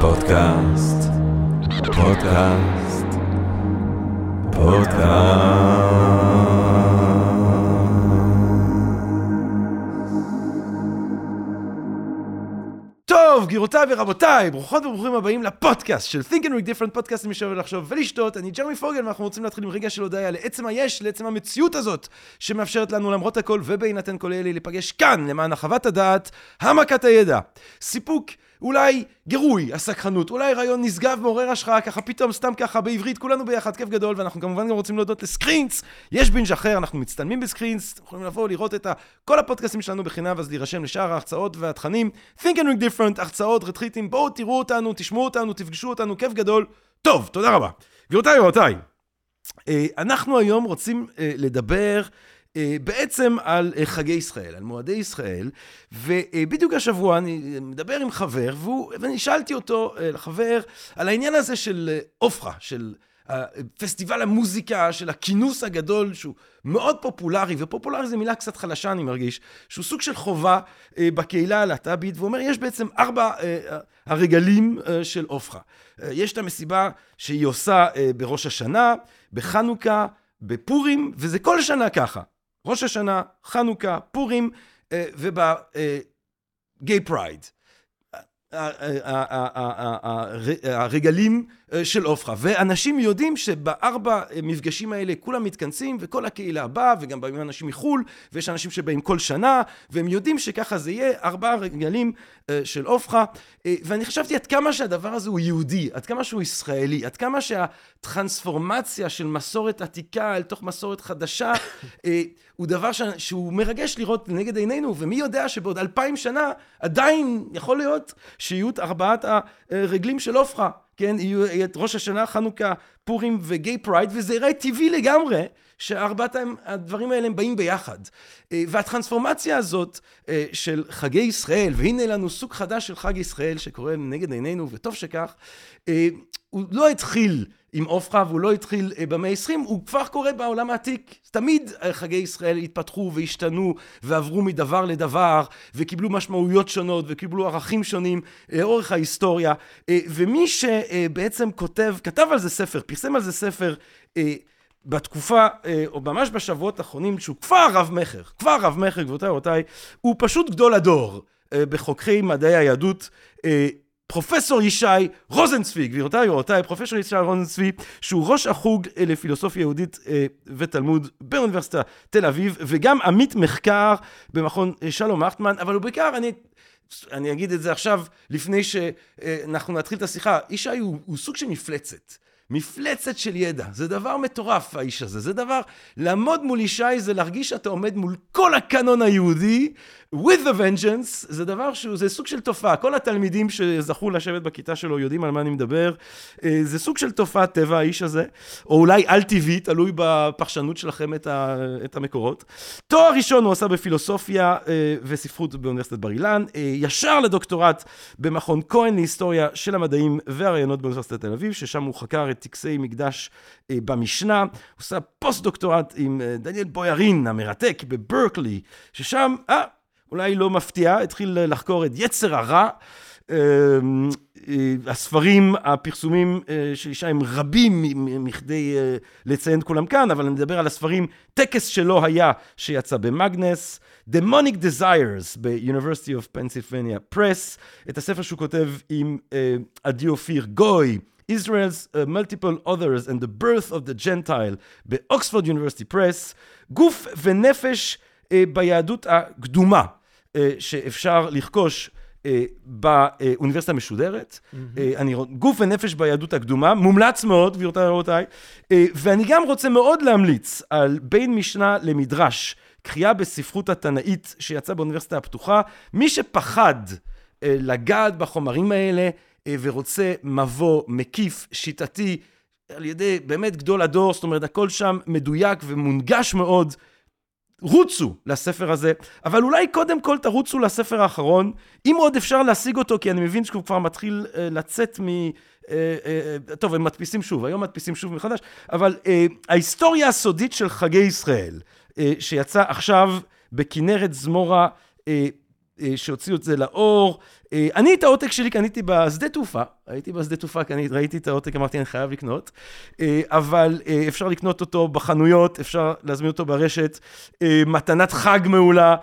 פודקאסט, פודקאסט, פודקאסט. טוב, גבירותיי ורבותיי, ברוכות וברוכים הבאים לפודקאסט של Think and Read Different פודקאסט למי שאוהב לחשוב ולשתות. אני ג'רמי פוגל ואנחנו רוצים להתחיל עם רגע של הודעה לעצם היש, לעצם המציאות הזאת שמאפשרת לנו למרות הכל ובהינתן כל אלה להיפגש כאן למען החוות הדעת, העמקת הידע, סיפוק אולי גירוי, הסקחנות, אולי רעיון נשגב, מעורר השראה, ככה פתאום, סתם ככה, בעברית, כולנו ביחד, כיף גדול, ואנחנו כמובן גם רוצים להודות לסקרינס, יש בינג' אחר, אנחנו מצטלמים בסקרינס, אתם יכולים לבוא, לראות את כל הפודקאסטים שלנו בחינם, ואז להירשם לשאר ההרצאות והתכנים. Think and Read Different, הרצאות, רטריטים, בואו תראו אותנו, תשמעו אותנו, תפגשו אותנו, כיף גדול. טוב, תודה רבה. גבירותיי ורבותיי, אה, אנחנו היום רוצים אה, לדבר בעצם על אה, חגי ישראל, על מועדי ישראל, ובדיוק השבוע אני מדבר עם חבר, והוא, ואני שאלתי אותו, אה, לחבר, על העניין הזה של עופרה, של פסטיבל המוזיקה, של הכינוס הגדול, שהוא מאוד פופולרי, ופופולרי זו מילה קצת חלשה, אני מרגיש, שהוא סוג של חובה בקהילה הלהט"בית, והוא אומר, יש בעצם ארבע הרגלים של עופרה. יש את המסיבה שהיא עושה בראש השנה, בחנוכה, בפורים, וזה כל שנה ככה. ראש השנה, חנוכה, פורים וב gay pride. הרגלים של עופרה. ואנשים יודעים שבארבע מפגשים האלה כולם מתכנסים וכל הקהילה באה וגם באים אנשים מחו"ל ויש אנשים שבאים כל שנה והם יודעים שככה זה יהיה ארבעה רגלים של עופרה ואני חשבתי עד כמה שהדבר הזה הוא יהודי, עד כמה שהוא ישראלי, עד כמה שהטרנספורמציה של מסורת עתיקה אל תוך מסורת חדשה הוא דבר שהוא מרגש לראות לנגד עינינו ומי יודע שבעוד אלפיים שנה עדיין יכול להיות שיהיו את ארבעת הרגלים של עופרה כן, יהיו את ראש השנה, חנוכה, פורים ו gay pride, וזה יראה טבעי לגמרי שארבעת הדברים האלה הם באים ביחד. אה, והטרנספורמציה הזאת אה, של חגי ישראל, והנה לנו סוג חדש של חג ישראל שקורה נגד עינינו, וטוב שכך, אה, הוא לא התחיל עם עופרה והוא לא התחיל במאה ה-20, הוא כבר קורה בעולם העתיק. תמיד חגי ישראל התפתחו והשתנו ועברו מדבר לדבר וקיבלו משמעויות שונות וקיבלו ערכים שונים לאורך ההיסטוריה. ומי שבעצם כותב, כתב על זה ספר, פרסם על זה ספר, בתקופה, או ממש בשבועות האחרונים, שהוא כבר רב-מכר, כבר רב-מכר, גבירותיי ורבותיי, הוא פשוט גדול הדור בחוקרי מדעי היהדות. פרופסור ישי רוזנצבי, גבירותיי ורבותיי, פרופסור ישי רוזנצבי, שהוא ראש החוג לפילוסופיה יהודית ותלמוד באוניברסיטה תל אביב, וגם עמית מחקר במכון שלום ארטמן, אבל הוא בעיקר, אני... אני אגיד את זה עכשיו, לפני שאנחנו נתחיל את השיחה, ישי הוא, הוא סוג של מפלצת. מפלצת של ידע. זה דבר מטורף, האיש הזה. זה דבר, לעמוד מול ישי זה להרגיש שאתה עומד מול כל הקאנון היהודי, with the vengeance, זה דבר שהוא, זה סוג של תופעה. כל התלמידים שזכו לשבת בכיתה שלו יודעים על מה אני מדבר. אה, זה סוג של תופעת טבע, האיש הזה. או אולי על-טבעי, תלוי בפרשנות שלכם את, ה, את המקורות. תואר ראשון הוא עשה בפילוסופיה אה, וספרות באוניברסיטת בר אילן. אה, ישר לדוקטורט במכון כהן להיסטוריה של המדעים והרעיונות באוניברסיטת תל אביב, ששם הוא חקר את טקסי מקדש במשנה. הוא עשה פוסט-דוקטורט עם דניאל בויארין המרתק בברקלי, ששם, אה, אולי לא מפתיע, התחיל לחקור את יצר הרע. אמ, אה, הספרים, הפרסומים אה, של ישי הם רבים מכדי אה, לציין את כולם כאן, אבל אני מדבר על הספרים, טקס שלא היה שיצא במאגנס, Demonic Desires ב-University of Pennsylvania Press, את הספר שהוא כותב עם עדי אופיר גוי, Israel's uh, multiple others and the birth of the Gentile באוקספורד יוניברסיטי פרס, גוף ונפש אה, ביהדות הקדומה שאפשר לרכוש אה, באוניברסיטה המשודרת. Mm-hmm. אני גוף ונפש ביהדות הקדומה, מומלץ מאוד, גבירותיי ורבותיי. ואני גם רוצה מאוד להמליץ על בין משנה למדרש, קריאה בספרות התנאית שיצא באוניברסיטה הפתוחה. מי שפחד לגעת בחומרים האלה ורוצה מבוא מקיף, שיטתי, על ידי באמת גדול הדור, זאת אומרת, הכל שם מדויק ומונגש מאוד. רוצו לספר הזה, אבל אולי קודם כל תרוצו לספר האחרון, אם עוד אפשר להשיג אותו, כי אני מבין שהוא כבר מתחיל uh, לצאת מ... Uh, uh, טוב, הם מדפיסים שוב, היום מדפיסים שוב מחדש, אבל uh, ההיסטוריה הסודית של חגי ישראל, uh, שיצא עכשיו בכנרת זמורה, uh, שהוציאו את זה לאור, אה, אני את העותק שלי קניתי בשדה תעופה, הייתי בשדה תעופה, ראיתי את העותק, אמרתי, אני חייב לקנות, אה, אבל אה, אפשר לקנות אותו בחנויות, אפשר להזמין אותו ברשת, מתנת חג מעולה.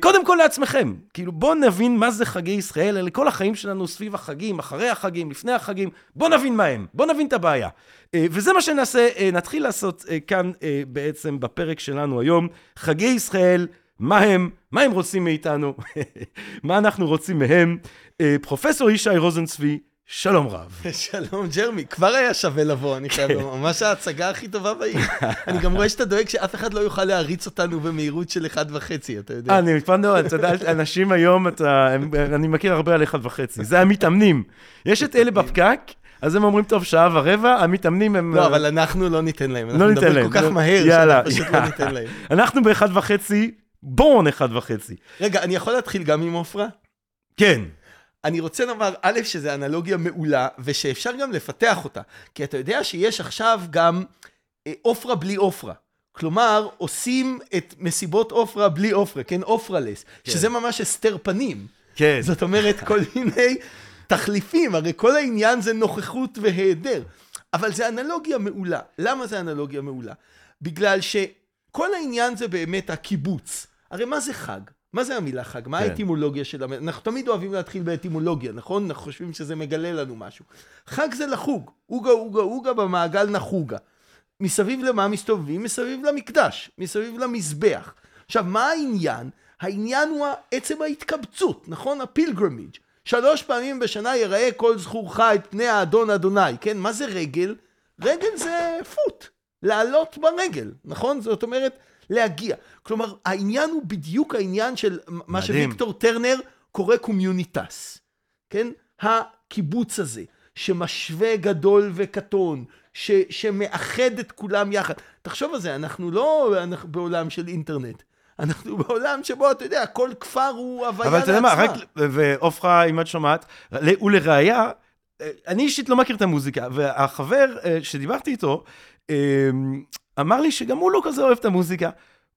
קודם כל לעצמכם, כאילו בואו נבין מה זה חגי ישראל, אלה כל החיים שלנו סביב החגים, אחרי החגים, לפני החגים, בואו נבין מה הם, בואו נבין את הבעיה. וזה מה שנעשה, נתחיל לעשות כאן בעצם בפרק שלנו היום, חגי ישראל. מה הם, מה הם רוצים מאיתנו, מה אנחנו רוצים מהם. אה, פרופסור ישי רוזנצבי, שלום רב. שלום ג'רמי, כבר היה שווה לבוא, אני חייב לומר, ממש ההצגה הכי טובה בעיר. אני גם רואה שאתה דואג שאף אחד לא יוכל להריץ אותנו במהירות של 1.5, אתה יודע. אני פעם דבר, אתה יודע, אנשים היום, אני מכיר הרבה על 1.5, זה המתאמנים. יש את אלה בפקק, אז הם אומרים, טוב, שעה ורבע, המתאמנים הם... לא, אבל אנחנו לא ניתן להם. לא ניתן להם. אנחנו נדבר כל כך מהר, שאנחנו פשוט לא ניתן להם. אנחנו באחד וחצי, בורן אחד וחצי. רגע, אני יכול להתחיל גם עם עופרה? כן. אני רוצה לומר, א', שזו אנלוגיה מעולה, ושאפשר גם לפתח אותה. כי אתה יודע שיש עכשיו גם אה, עופרה בלי עופרה. כלומר, עושים את מסיבות עופרה בלי עופרה, כן? עופרלס, כן. שזה ממש הסתר פנים. כן. זאת אומרת, כל מיני תחליפים, הרי כל העניין זה נוכחות והיעדר. אבל זה אנלוגיה מעולה. למה זה אנלוגיה מעולה? בגלל ש... כל העניין זה באמת הקיבוץ. הרי מה זה חג? מה זה המילה חג? מה כן. האטימולוגיה של המילה? אנחנו תמיד אוהבים להתחיל באטימולוגיה, נכון? אנחנו חושבים שזה מגלה לנו משהו. חג זה לחוג. אוגה, אוגה, אוגה במעגל נחוגה. מסביב למה מסתובבים? מסביב למקדש, מסביב למזבח. עכשיו, מה העניין? העניין הוא עצם ההתקבצות, נכון? ה pilgrimage. שלוש פעמים בשנה יראה כל זכורך את פני האדון אדוני, כן? מה זה רגל? רגל זה foot. לעלות ברגל, נכון? זאת אומרת, להגיע. כלומר, העניין הוא בדיוק העניין של מדהים. מה שוויקטור טרנר קורא communitas, כן? הקיבוץ הזה, שמשווה גדול וקטן, ש, שמאחד את כולם יחד. תחשוב על זה, אנחנו לא אנחנו בעולם של אינטרנט. אנחנו בעולם שבו, אתה יודע, כל כפר הוא הוויה לעצמה. אבל אתה יודע מה, רק, ועופרה, אם את שומעת, ולראיה, אני אישית לא מכיר את המוזיקה, והחבר אה, שדיברתי איתו, אמ, אמר לי שגם הוא לא כזה אוהב את המוזיקה.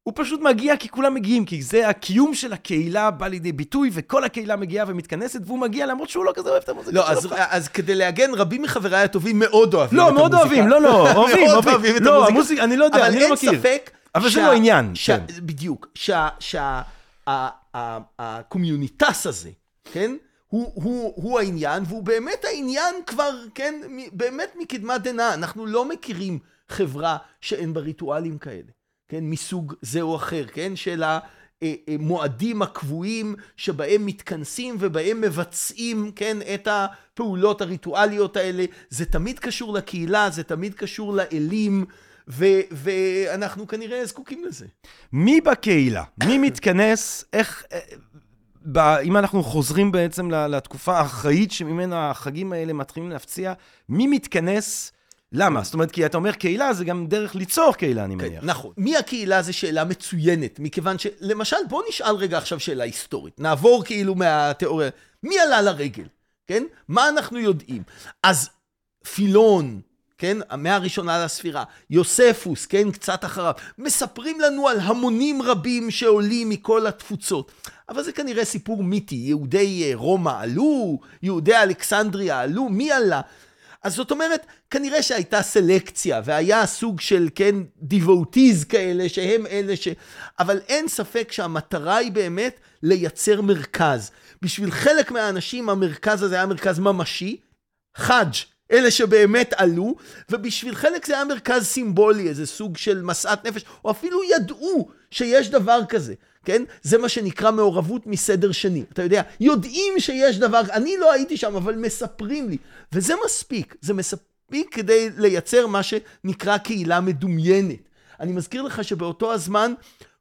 הוא פשוט מגיע כי כולם מגיעים, כי זה הקיום של הקהילה בא לידי ביטוי, וכל הקהילה מגיעה ומתכנסת, והוא מגיע למרות שהוא לא כזה אוהב את המוזיקה. לא, אז, אז כדי להגן, רבים מחבריי הטובים מאוד אוהבים לא, את המוזיקה. לא, מאוד אוהבים, לא, לא, אוהבים, מאוד אוהבים את לא, המוזיקה. אני לא יודע, אני לא מכיר. אבל אין ספק... אבל זה לא עניין. ש... כן. בדיוק. שה communitas הזה, כן? הוא, הוא, הוא העניין, והוא באמת העניין כבר, כן, באמת מקדמת דנא. אנחנו לא מכירים חברה שאין בה ריטואלים כאלה, כן, מסוג זה או אחר, כן, של המועדים הקבועים שבהם מתכנסים ובהם מבצעים, כן, את הפעולות הריטואליות האלה. זה תמיד קשור לקהילה, זה תמיד קשור לאלים. ו- ואנחנו כנראה זקוקים לזה. מי בקהילה? מי מתכנס? איך... אם אנחנו חוזרים בעצם לתקופה האחראית שממנה החגים האלה מתחילים להפציע, מי מתכנס למה? זאת אומרת, כי אתה אומר קהילה, זה גם דרך ליצור קהילה, אני כן, מניח. נכון. מי הקהילה זו שאלה מצוינת, מכיוון שלמשל, בוא נשאל רגע עכשיו שאלה היסטורית. נעבור כאילו מהתיאוריה. מי עלה לרגל, כן? מה אנחנו יודעים? אז פילון, כן? המאה הראשונה לספירה, יוספוס, כן? קצת אחריו. מספרים לנו על המונים רבים שעולים מכל התפוצות. אבל זה כנראה סיפור מיתי. יהודי אה, רומא עלו, יהודי אלכסנדריה עלו, מי עלה? אז זאת אומרת, כנראה שהייתה סלקציה, והיה סוג של, כן, דיווטיז כאלה, שהם אלה ש... אבל אין ספק שהמטרה היא באמת לייצר מרכז. בשביל חלק מהאנשים המרכז הזה היה מרכז ממשי, חאג', אלה שבאמת עלו, ובשביל חלק זה היה מרכז סימבולי, איזה סוג של משאת נפש, או אפילו ידעו שיש דבר כזה. כן? זה מה שנקרא מעורבות מסדר שני. אתה יודע, יודעים שיש דבר, אני לא הייתי שם, אבל מספרים לי. וזה מספיק, זה מספיק כדי לייצר מה שנקרא קהילה מדומיינת. אני מזכיר לך שבאותו הזמן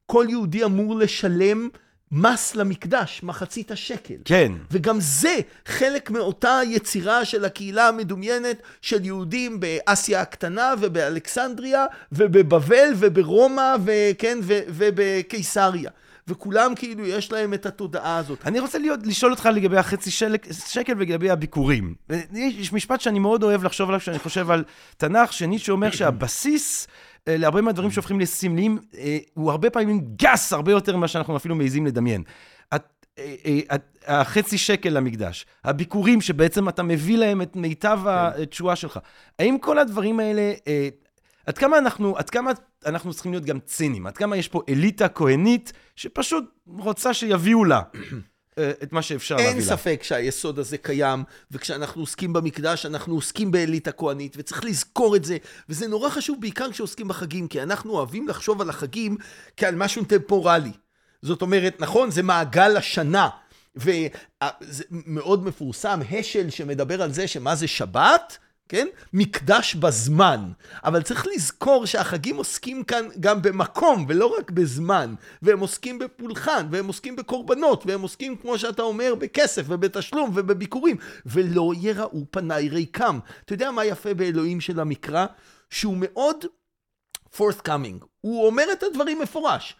כל יהודי אמור לשלם מס למקדש, מחצית השקל. כן. וגם זה חלק מאותה יצירה של הקהילה המדומיינת של יהודים באסיה הקטנה ובאלכסנדריה ובבבל וברומא וכן, ובקיסריה. וכולם כאילו יש להם את התודעה הזאת. אני רוצה להיות, לשאול אותך לגבי החצי שלק, שקל ולגבי הביקורים. יש משפט שאני מאוד אוהב לחשוב עליו כשאני חושב על תנ"ך, שניטשה אומר שהבסיס... אה, להרבה מהדברים שהופכים לסמליים, אה, הוא הרבה פעמים גס הרבה יותר ממה שאנחנו אפילו מעיזים לדמיין. אה, החצי שקל למקדש, הביקורים שבעצם אתה מביא להם את מיטב כן. התשואה שלך. האם כל הדברים האלה, עד כמה אנחנו, עד כמה אנחנו צריכים להיות גם ציניים? עד כמה יש פה אליטה כהנית שפשוט רוצה שיביאו לה את מה שאפשר להביא לה? אין ספק שהיסוד הזה קיים, וכשאנחנו עוסקים במקדש, אנחנו עוסקים באליטה כהנית, וצריך לזכור את זה, וזה נורא חשוב בעיקר כשעוסקים בחגים, כי אנחנו אוהבים לחשוב על החגים כעל משהו טמפורלי. זאת אומרת, נכון, זה מעגל השנה, וזה מאוד מפורסם, השל שמדבר על זה שמה זה שבת, כן? מקדש בזמן. אבל צריך לזכור שהחגים עוסקים כאן גם במקום ולא רק בזמן. והם עוסקים בפולחן, והם עוסקים בקורבנות, והם עוסקים, כמו שאתה אומר, בכסף ובתשלום ובביקורים. ולא יראו פניי ריקם. אתה יודע מה יפה באלוהים של המקרא? שהוא מאוד forthcoming. הוא אומר את הדברים מפורש.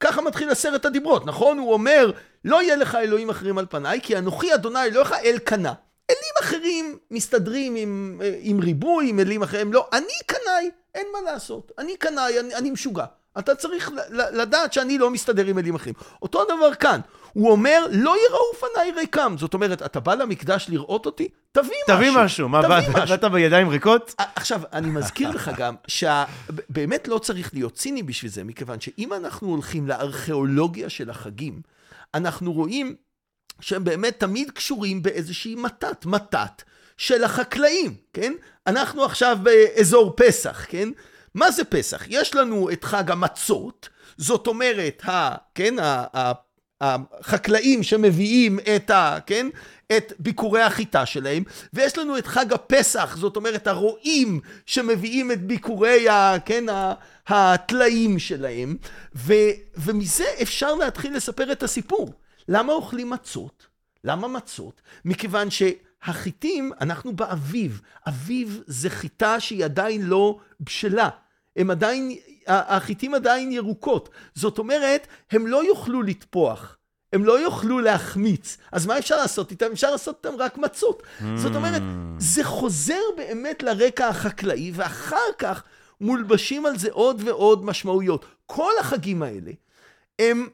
ככה מתחיל עשרת הדיברות, נכון? הוא אומר, לא יהיה לך אלוהים אחרים על פניי, כי אנוכי אדוני אלוהיך אל קנה. אלים אחרים מסתדרים עם, עם ריבוי, עם אלים אחרים, לא, אני קנאי, אין מה לעשות. אני קנאי, אני, אני משוגע. אתה צריך לדעת שאני לא מסתדר עם אלים אחרים. אותו דבר כאן, הוא אומר, לא יראו פניי ריקם. זאת אומרת, אתה בא למקדש לראות אותי? תביא משהו. תביא משהו. מה, באת בידיים ריקות? עכשיו, אני מזכיר לך גם, שבאמת לא צריך להיות ציני בשביל זה, מכיוון שאם אנחנו הולכים לארכיאולוגיה של החגים, אנחנו רואים שהם באמת תמיד קשורים באיזושהי מתת, מתת של החקלאים, כן? אנחנו עכשיו באזור פסח, כן? מה זה פסח? יש לנו את חג המצות, זאת אומרת, ה, כן, ה, ה, החקלאים שמביאים את, ה, כן, את ביקורי החיטה שלהם, ויש לנו את חג הפסח, זאת אומרת הרועים שמביאים את ביקורי ה, כן, ה, הטלאים שלהם, ו, ומזה אפשר להתחיל לספר את הסיפור. למה אוכלים מצות? למה מצות? מכיוון שהחיטים, אנחנו באביב. אביב זה חיטה שהיא עדיין לא בשלה. הם עדיין, החיטים עדיין ירוקות. זאת אומרת, הם לא יוכלו לטפוח. הם לא יוכלו להחמיץ. אז מה אפשר לעשות איתם? אפשר לעשות איתם רק מצות. Mm. זאת אומרת, זה חוזר באמת לרקע החקלאי, ואחר כך מולבשים על זה עוד ועוד משמעויות. כל החגים האלה הם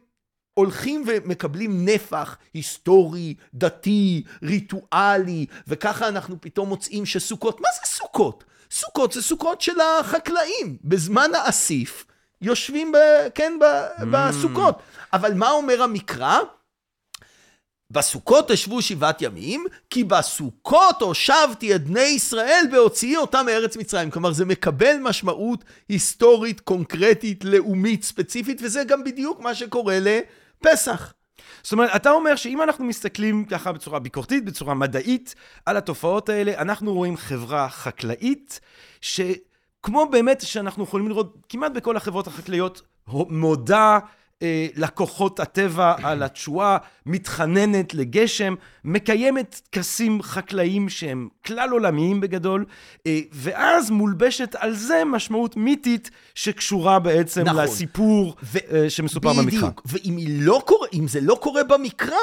הולכים ומקבלים נפח היסטורי, דתי, ריטואלי, וככה אנחנו פתאום מוצאים שסוכות, מה זה סוכות? סוכות זה סוכות של החקלאים. בזמן האסיף יושבים, ב, כן, ב, mm. בסוכות. אבל מה אומר המקרא? בסוכות תשבו שבעת ימים, כי בסוכות הושבתי את בני ישראל בהוציאי אותם מארץ מצרים. כלומר, זה מקבל משמעות היסטורית, קונקרטית, לאומית, ספציפית, וזה גם בדיוק מה שקורה לפסח. זאת אומרת, אתה אומר שאם אנחנו מסתכלים ככה בצורה ביקורתית, בצורה מדעית, על התופעות האלה, אנחנו רואים חברה חקלאית, שכמו באמת שאנחנו יכולים לראות כמעט בכל החברות החקלאיות, מודה לכוחות הטבע על התשואה, מתחננת לגשם, מקיימת טקסים חקלאיים שהם כלל עולמיים בגדול, אה, ואז מולבשת על זה משמעות מיתית שקשורה בעצם נכון. לסיפור ו- אה, שמסופר בדיוק. במקרא. בדיוק, ואם לא קורה, זה לא קורה במקרא,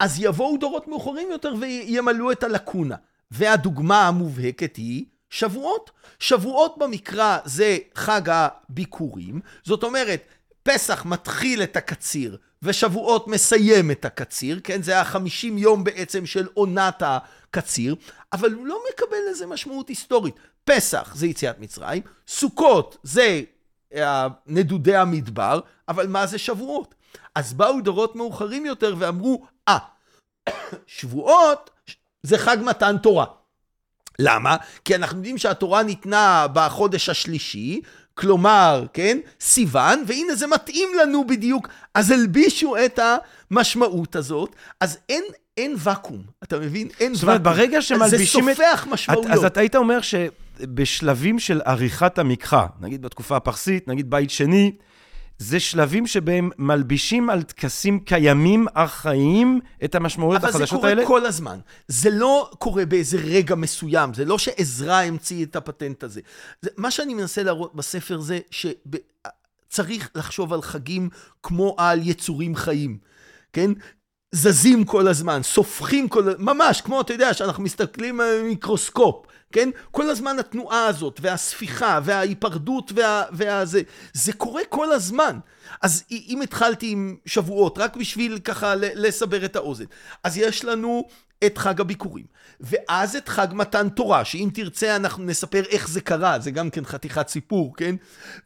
אז יבואו דורות מאוחרים יותר וימלאו את הלקונה. והדוגמה המובהקת היא שבועות. שבועות במקרא זה חג הביקורים, זאת אומרת, פסח מתחיל את הקציר, ושבועות מסיים את הקציר, כן? זה החמישים יום בעצם של עונת הקציר, אבל הוא לא מקבל לזה משמעות היסטורית. פסח זה יציאת מצרים, סוכות זה אה, נדודי המדבר, אבל מה זה שבועות? אז באו דורות מאוחרים יותר ואמרו, אה, ah, שבועות זה חג מתן תורה. למה? כי אנחנו יודעים שהתורה ניתנה בחודש השלישי, כלומר, כן, סיוון, והנה זה מתאים לנו בדיוק, אז הלבישו את המשמעות הזאת, אז אין, אין ואקום, אתה מבין? אין ואקום. זאת אומרת, ברגע שמלבישים את... זה סופח משמעויות. אז אתה היית אומר שבשלבים של עריכת המקחה, נגיד בתקופה הפרסית, נגיד בית שני, זה שלבים שבהם מלבישים על טקסים קיימים, ארכאיים, את המשמעויות החדשות האלה? אבל זה קורה כל הזמן. זה לא קורה באיזה רגע מסוים, זה לא שעזרא המציא את הפטנט הזה. זה, מה שאני מנסה להראות בספר זה שצריך לחשוב על חגים כמו על יצורים חיים, כן? זזים כל הזמן, סופחים כל הזמן, ממש, כמו, אתה יודע, שאנחנו מסתכלים על מיקרוסקופ, כן? כל הזמן התנועה הזאת, והספיחה, וההיפרדות, וה... והזה, זה קורה כל הזמן. אז אם התחלתי עם שבועות, רק בשביל ככה לסבר את האוזן, אז יש לנו את חג הביקורים, ואז את חג מתן תורה, שאם תרצה אנחנו נספר איך זה קרה, זה גם כן חתיכת סיפור, כן?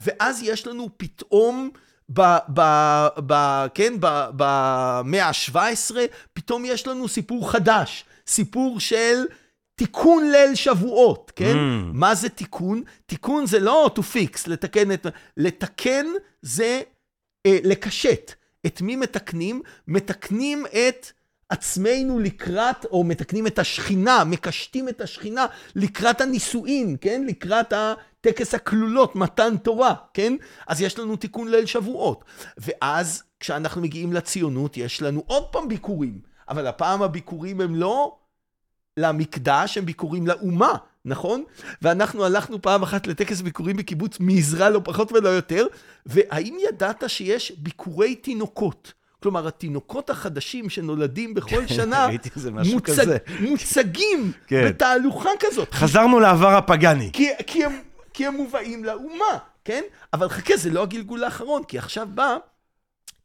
ואז יש לנו פתאום... ב, ב, ב, כן, במאה ה-17, פתאום יש לנו סיפור חדש, סיפור של תיקון ליל שבועות, כן? Mm. מה זה תיקון? תיקון זה לא to fix, לתקן את... לתקן זה אה, לקשט. את מי מתקנים? מתקנים את עצמנו לקראת, או מתקנים את השכינה, מקשטים את השכינה לקראת הנישואין, כן? לקראת הטקס הכלולות, מתן תורה, כן? אז יש לנו תיקון ליל שבועות. ואז כשאנחנו מגיעים לציונות, יש לנו עוד פעם ביקורים. אבל הפעם הביקורים הם לא למקדש, הם ביקורים לאומה, נכון? ואנחנו הלכנו פעם אחת לטקס ביקורים בקיבוץ מזרע, לא פחות ולא יותר, והאם ידעת שיש ביקורי תינוקות? כלומר, התינוקות החדשים שנולדים בכל שנה, מוצג. מוצגים כן. בתהלוכה כזאת. חזרנו לעבר הפגאני. כי, כי, הם, כי הם מובאים לאומה, כן? אבל חכה, זה לא הגלגול האחרון, כי עכשיו בא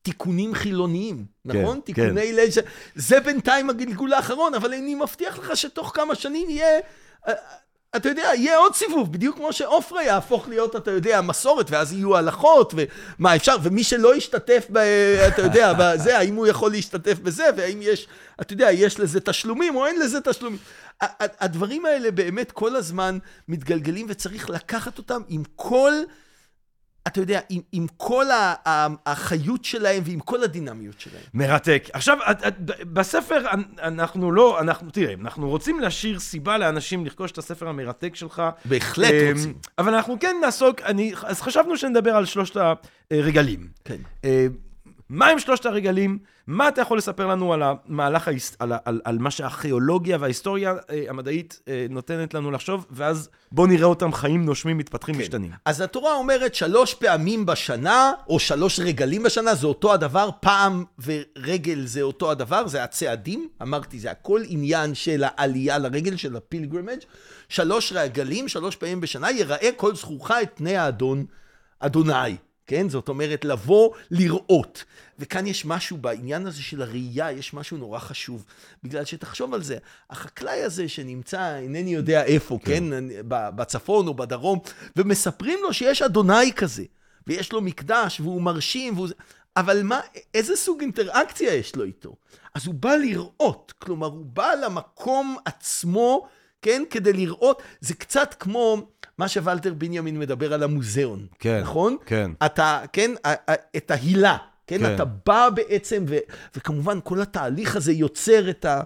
תיקונים חילוניים, כן, נכון? כן, תיקוני כן. ליל... זה בינתיים הגלגול האחרון, אבל אני מבטיח לך שתוך כמה שנים יהיה... אתה יודע, יהיה עוד סיבוב, בדיוק כמו שעופרה יהפוך להיות, אתה יודע, מסורת, ואז יהיו הלכות, ומה אפשר, ומי שלא ישתתף, ב, אתה יודע, בזה, האם הוא יכול להשתתף בזה, והאם יש, אתה יודע, יש לזה תשלומים או אין לזה תשלומים. הדברים האלה באמת כל הזמן מתגלגלים, וצריך לקחת אותם עם כל... אתה יודע, עם, עם כל החיות שלהם ועם כל הדינמיות שלהם. מרתק. עכשיו, בספר אנחנו לא, אנחנו, תראה, אנחנו רוצים להשאיר סיבה לאנשים לרכוש את הספר המרתק שלך. בהחלט אמ, רוצים. אבל אנחנו כן נעסוק, אני, אז חשבנו שנדבר על שלושת הרגלים. כן. אה, מה הם שלושת הרגלים? מה אתה יכול לספר לנו על המהלך, ההיס... על, על, על מה שהארכיאולוגיה וההיסטוריה אה, המדעית אה, נותנת לנו לחשוב, ואז בואו נראה אותם חיים, נושמים, מתפתחים, כן. משתנים. אז התורה אומרת שלוש פעמים בשנה, או שלוש רגלים בשנה, זה אותו הדבר, פעם ורגל זה אותו הדבר, זה הצעדים, אמרתי, זה הכל עניין של העלייה לרגל, של ה pilgrimage, שלוש רגלים, שלוש פעמים בשנה, יראה כל זכורך את פני האדון, אדוני. כן? זאת אומרת, לבוא, לראות. וכאן יש משהו בעניין הזה של הראייה, יש משהו נורא חשוב. בגלל שתחשוב על זה, החקלאי הזה שנמצא, אינני יודע איפה, כן? כן? בצפון או בדרום, ומספרים לו שיש אדוני כזה, ויש לו מקדש, והוא מרשים, והוא... אבל מה, איזה סוג אינטראקציה יש לו איתו? אז הוא בא לראות, כלומר, הוא בא למקום עצמו, כן? כדי לראות, זה קצת כמו... מה שוולטר בנימין מדבר על המוזיאון, כן, נכון? כן. אתה, כן, את ההילה, כן? כן. אתה בא בעצם, ו, וכמובן כל התהליך הזה יוצר את ה...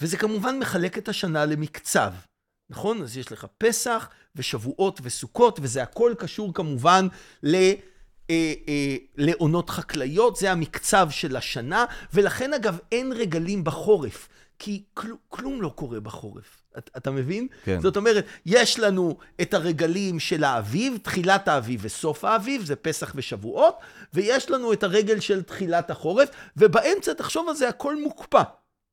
וזה כמובן מחלק את השנה למקצב, נכון? אז יש לך פסח ושבועות וסוכות, וזה הכל קשור כמובן ל... אה, אה, לעונות חקלאיות, זה המקצב של השנה, ולכן אגב אין רגלים בחורף, כי כל, כלום לא קורה בחורף. אתה מבין? כן. זאת אומרת, יש לנו את הרגלים של האביב, תחילת האביב וסוף האביב, זה פסח ושבועות, ויש לנו את הרגל של תחילת החורף, ובאמצע, תחשוב על זה, הכל מוקפא,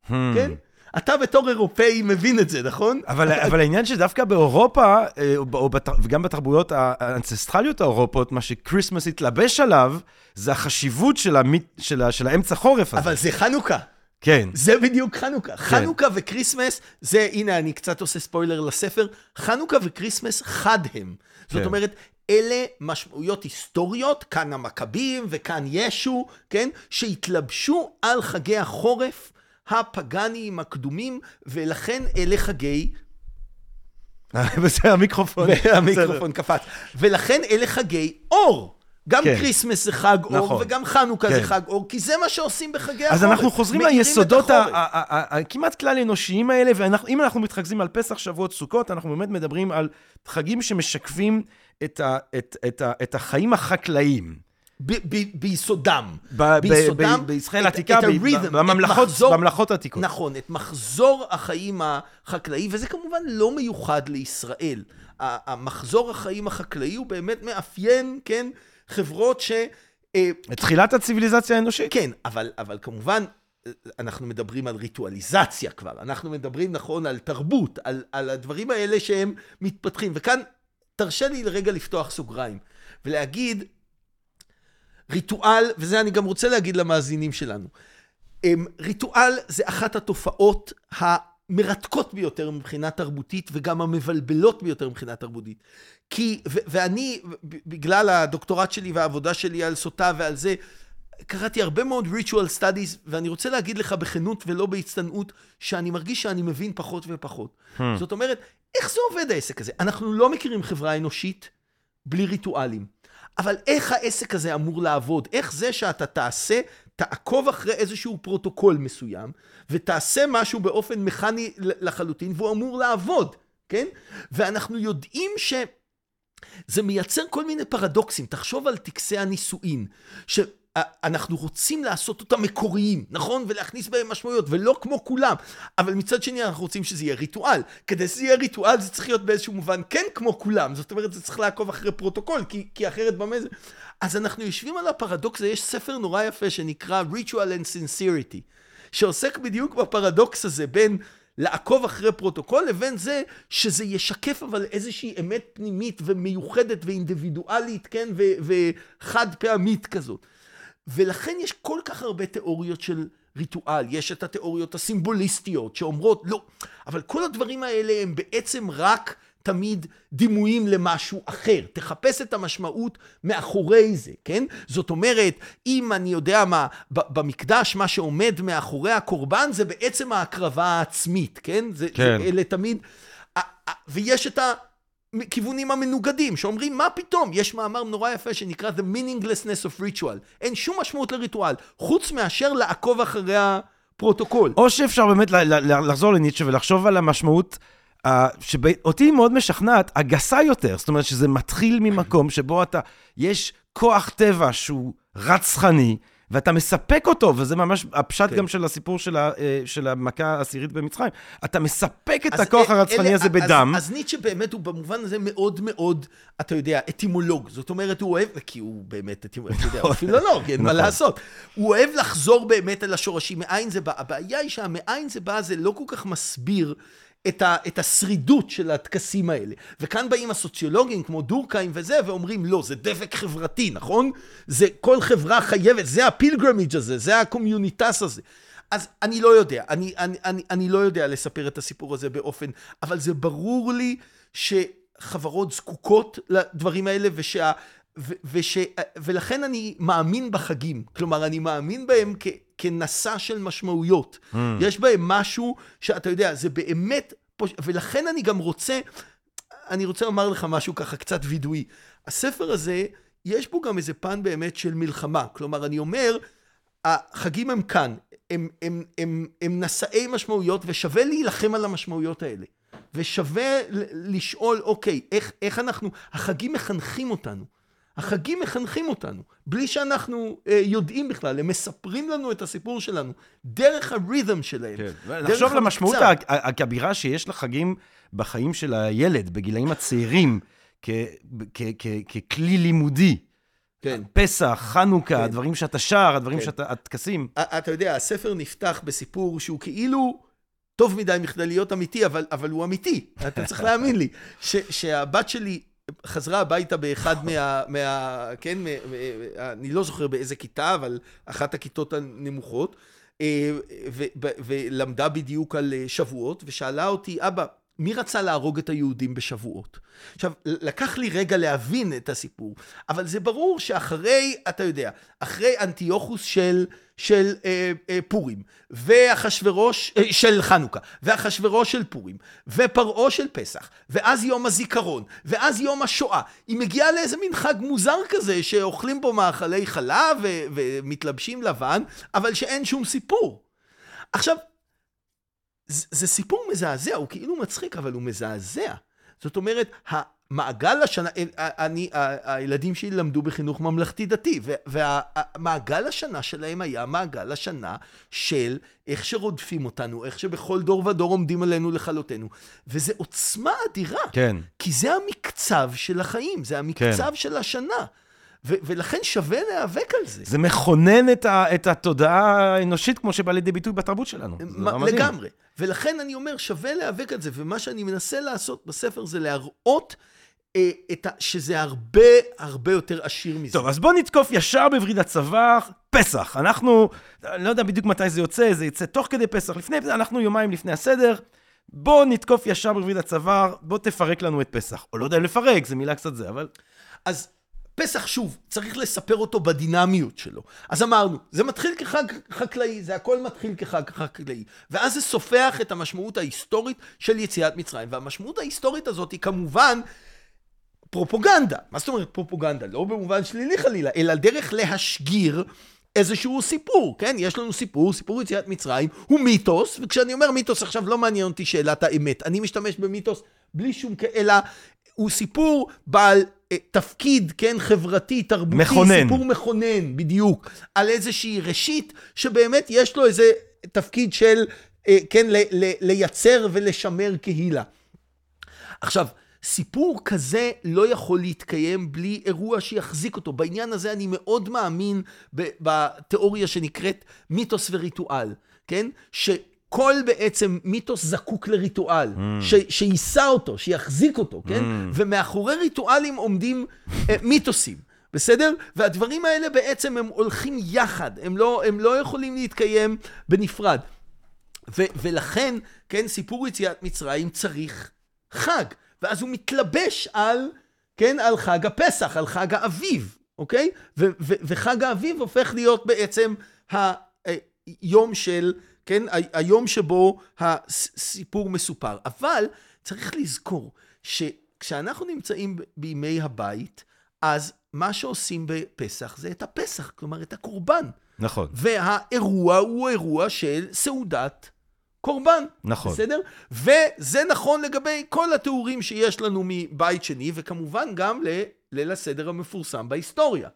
hmm. כן? אתה בתור אירופאי מבין את זה, נכון? אבל, אבל העניין שדווקא באירופה, אה, או בת, וגם בתרבויות האנצסטרליות האירופות, מה שקריסמס התלבש עליו, זה החשיבות של, המית, של, של האמצע חורף הזה. אבל זה חנוכה. כן. זה בדיוק חנוכה. כן. חנוכה וכריסמס, זה, הנה, אני קצת עושה ספוילר לספר, חנוכה וכריסמס חד הם. כן. זאת אומרת, אלה משמעויות היסטוריות, כאן המכבים וכאן ישו, כן? שהתלבשו על חגי החורף הפגאניים הקדומים, ולכן אלה חגי... בסדר, המיקרופון. המיקרופון קפץ. ולכן אלה חגי אור. גם כן. כריסמס זה חג נכון. אור, וגם חנוכה כן. זה חג אור, כי זה מה שעושים בחגי החורף. אז אנחנו חוזרים ליסודות הכמעט כלל אנושיים האלה, ואם אנחנו מתרכזים על פסח, שבועות, סוכות, אנחנו באמת מדברים על חגים שמשקפים את, ה, את, את, ה, את החיים החקלאיים. ביסודם. ביסודם. בישראל העתיקה, בממלכות העתיקות. נכון, את מחזור החיים החקלאי, וזה כמובן לא מיוחד לישראל. המחזור החיים החקלאי הוא באמת מאפיין, כן? חברות ש... את תחילת הציוויליזציה האנושית. כן, אבל, אבל כמובן, אנחנו מדברים על ריטואליזציה כבר, אנחנו מדברים נכון על תרבות, על, על הדברים האלה שהם מתפתחים. וכאן תרשה לי לרגע לפתוח סוגריים ולהגיד, ריטואל, וזה אני גם רוצה להגיד למאזינים שלנו, אמ, ריטואל זה אחת התופעות המרתקות ביותר מבחינה תרבותית וגם המבלבלות ביותר מבחינה תרבותית. כי, ו- ואני, בגלל הדוקטורט שלי והעבודה שלי על סוטה ועל זה, קראתי הרבה מאוד ritual studies, ואני רוצה להגיד לך בכנות ולא בהצטנעות, שאני מרגיש שאני מבין פחות ופחות. Hmm. זאת אומרת, איך זה עובד העסק הזה? אנחנו לא מכירים חברה אנושית בלי ריטואלים. אבל איך העסק הזה אמור לעבוד? איך זה שאתה תעשה, תעקוב אחרי איזשהו פרוטוקול מסוים, ותעשה משהו באופן מכני לחלוטין, והוא אמור לעבוד, כן? ואנחנו יודעים ש... זה מייצר כל מיני פרדוקסים. תחשוב על טקסי הנישואין. אנחנו רוצים לעשות אותם מקוריים, נכון? ולהכניס בהם משמעויות, ולא כמו כולם. אבל מצד שני אנחנו רוצים שזה יהיה ריטואל. כדי שזה יהיה ריטואל זה צריך להיות באיזשהו מובן כן כמו כולם. זאת אומרת, זה צריך לעקוב אחרי פרוטוקול, כי, כי אחרת במה זה... אז אנחנו יושבים על הפרדוקס הזה, יש ספר נורא יפה שנקרא Ritual and Sincerity, שעוסק בדיוק בפרדוקס הזה בין לעקוב אחרי פרוטוקול, לבין זה שזה ישקף אבל איזושהי אמת פנימית ומיוחדת ואינדיבידואלית, כן, וחד פעמית כזאת. ולכן יש כל כך הרבה תיאוריות של ריטואל. יש את התיאוריות הסימבוליסטיות שאומרות, לא, אבל כל הדברים האלה הם בעצם רק תמיד דימויים למשהו אחר. תחפש את המשמעות מאחורי זה, כן? זאת אומרת, אם אני יודע מה, במקדש מה שעומד מאחורי הקורבן זה בעצם ההקרבה העצמית, כן? זה, כן. זה, אלה תמיד... ויש את ה... כיוונים המנוגדים, שאומרים, מה פתאום? יש מאמר נורא יפה שנקרא The Meaninglessness of Ritual. אין שום משמעות לריטואל, חוץ מאשר לעקוב אחרי הפרוטוקול. או שאפשר באמת לחזור לניטשה ולחשוב על המשמעות, uh, שאותי מאוד משכנעת, הגסה יותר. זאת אומרת שזה מתחיל ממקום שבו אתה, יש כוח טבע שהוא רצחני, ואתה מספק אותו, וזה ממש הפשט כן. גם של הסיפור של, ה, אה, של המכה העשירית במצרים. אתה מספק את הכוח אל, הרצחני אלה, הזה בדם. אז, אז ניטשה באמת הוא במובן הזה מאוד מאוד, אתה יודע, אטימולוג. זאת אומרת, הוא אוהב, כי הוא באמת אטימולוג, אתה יודע, הוא פילולוג, אין מה נכון. לעשות. הוא אוהב לחזור באמת אל השורשים, מאין זה בא. הבעיה היא שהמאין זה בא, זה לא כל כך מסביר. את, ה, את השרידות של הטקסים האלה. וכאן באים הסוציולוגים כמו דורקהיים וזה, ואומרים, לא, זה דבק חברתי, נכון? זה כל חברה חייבת, זה ה pilgrimage הזה, זה ה communitas הזה. אז אני לא יודע, אני, אני, אני, אני לא יודע לספר את הסיפור הזה באופן, אבל זה ברור לי שחברות זקוקות לדברים האלה, ושה... ו, וש, ולכן אני מאמין בחגים. כלומר, אני מאמין בהם כ... כנשא של משמעויות. Mm. יש בהם משהו שאתה יודע, זה באמת, ולכן אני גם רוצה, אני רוצה לומר לך משהו ככה קצת וידואי. הספר הזה, יש בו גם איזה פן באמת של מלחמה. כלומר, אני אומר, החגים הם כאן, הם, הם, הם, הם נשאי משמעויות, ושווה להילחם על המשמעויות האלה. ושווה לשאול, אוקיי, איך, איך אנחנו, החגים מחנכים אותנו. החגים מחנכים אותנו, בלי שאנחנו אה, יודעים בכלל, הם מספרים לנו את הסיפור שלנו, דרך הרית'ם שלהם. כן. לחשוב למשמעות הכבירה שיש לחגים בחיים של הילד, בגילאים הצעירים, ככלי לימודי. כן. פסח, חנוכה, כן. הדברים שאתה שר, הדברים כן. שאתה, הטקסים. אתה יודע, הספר נפתח בסיפור שהוא כאילו טוב מדי מכדי להיות אמיתי, אבל, אבל הוא אמיתי. אתה צריך להאמין לי. ש, שהבת שלי חזרה הביתה באחד מה... מה כן, מה, אני לא זוכר באיזה כיתה, אבל אחת הכיתות הנמוכות, אה, ו, ו, ולמדה בדיוק על אה, שבועות, ושאלה אותי, אבא, מי רצה להרוג את היהודים בשבועות? עכשיו, לקח לי רגע להבין את הסיפור, אבל זה ברור שאחרי, אתה יודע, אחרי אנטיוכוס של, של אה, אה, פורים, ואחשוורוש, אה, של חנוכה, ואחשוורוש של פורים, ופרעה של פסח, ואז יום הזיכרון, ואז יום השואה, היא מגיעה לאיזה מין חג מוזר כזה, שאוכלים בו מאכלי חלב ומתלבשים לבן, אבל שאין שום סיפור. עכשיו, זה סיפור מזעזע, הוא כאילו מצחיק, אבל הוא מזעזע. זאת אומרת, המעגל השנה, אה, אה, אני, הילדים שלי למדו בחינוך ממלכתי דתי, והמעגל השנה שלהם היה מעגל השנה של איך שרודפים אותנו, איך שבכל דור ודור עומדים עלינו לכלותנו. וזו עוצמה אדירה. כן. כי זה המקצב של החיים, זה המקצב כן. של השנה. ו- ולכן שווה להיאבק על זה. זה מכונן את, ה, את התודעה האנושית כמו שבא לידי ביטוי בתרבות שלנו. מה-. לגמרי. ולכן אני אומר, שווה להיאבק על זה, ומה שאני מנסה לעשות בספר זה להראות אה, את ה- שזה הרבה הרבה יותר עשיר מזה. טוב, אז בוא נתקוף ישר בווריד הצוואר, פסח. אנחנו, אני לא יודע בדיוק מתי זה יוצא, זה יצא תוך כדי פסח, לפני, אנחנו יומיים לפני הסדר. בוא נתקוף ישר בווריד הצוואר, בוא תפרק לנו את פסח. או לא יודע אם לפרק, זו מילה קצת זה, אבל... אז פסח, שוב, צריך לספר אותו בדינמיות שלו. אז אמרנו, זה מתחיל כחג חקלאי, זה הכל מתחיל כחג חקלאי. ואז זה סופח את המשמעות ההיסטורית של יציאת מצרים. והמשמעות ההיסטורית הזאת היא כמובן פרופוגנדה. מה זאת אומרת פרופוגנדה? לא במובן שלילי חלילה, אלא דרך להשגיר איזשהו סיפור, כן? יש לנו סיפור, סיפור יציאת מצרים, הוא מיתוס, וכשאני אומר מיתוס עכשיו לא מעניין אותי שאלת האמת. אני משתמש במיתוס בלי שום כ... אלא הוא סיפור בעל תפקיד, כן, חברתי, תרבותי. מכונן. סיפור מכונן, בדיוק. על איזושהי ראשית, שבאמת יש לו איזה תפקיד של, אה, כן, ל- ל- לייצר ולשמר קהילה. עכשיו, סיפור כזה לא יכול להתקיים בלי אירוע שיחזיק אותו. בעניין הזה אני מאוד מאמין בתיאוריה שנקראת מיתוס וריטואל, כן? שכל בעצם מיתוס זקוק לריטואל, ש- שיישא אותו, שיחזיק אותו, כן? ומאחורי ריטואלים עומדים אה, מיתוסים. בסדר? והדברים האלה בעצם הם הולכים יחד, הם לא, הם לא יכולים להתקיים בנפרד. ו- ולכן, כן, סיפור יציאת מצרים צריך חג, ואז הוא מתלבש על, כן, על חג הפסח, על חג האביב, אוקיי? ו- ו- וחג האביב הופך להיות בעצם היום של, כן, היום שבו הסיפור מסופר. אבל צריך לזכור שכשאנחנו נמצאים בימי הבית, אז מה שעושים בפסח זה את הפסח, כלומר את הקורבן. נכון. והאירוע הוא אירוע של סעודת קורבן. נכון. בסדר? וזה נכון לגבי כל התיאורים שיש לנו מבית שני, וכמובן גם לליל הסדר המפורסם בהיסטוריה.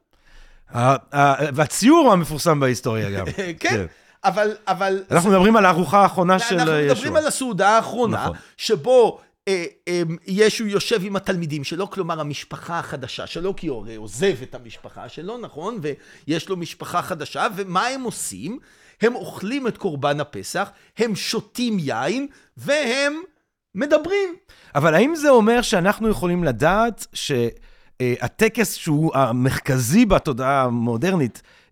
והציור המפורסם בהיסטוריה גם. כן, אבל... אבל אנחנו מדברים על הארוחה האחרונה של אנחנו ישוע. מדברים על הסעודה האחרונה, נכון. שבו אה, אה, ישו יושב עם התלמידים שלו, כלומר המשפחה החדשה שלו, כי הוא הרי עוזב את המשפחה שלו, נכון? ויש לו משפחה חדשה, ומה הם עושים? הם אוכלים את קורבן הפסח, הם שותים יין, והם מדברים. אבל האם זה אומר שאנחנו יכולים לדעת שהטקס שהוא המרכזי בתודעה המודרנית, אה, אה,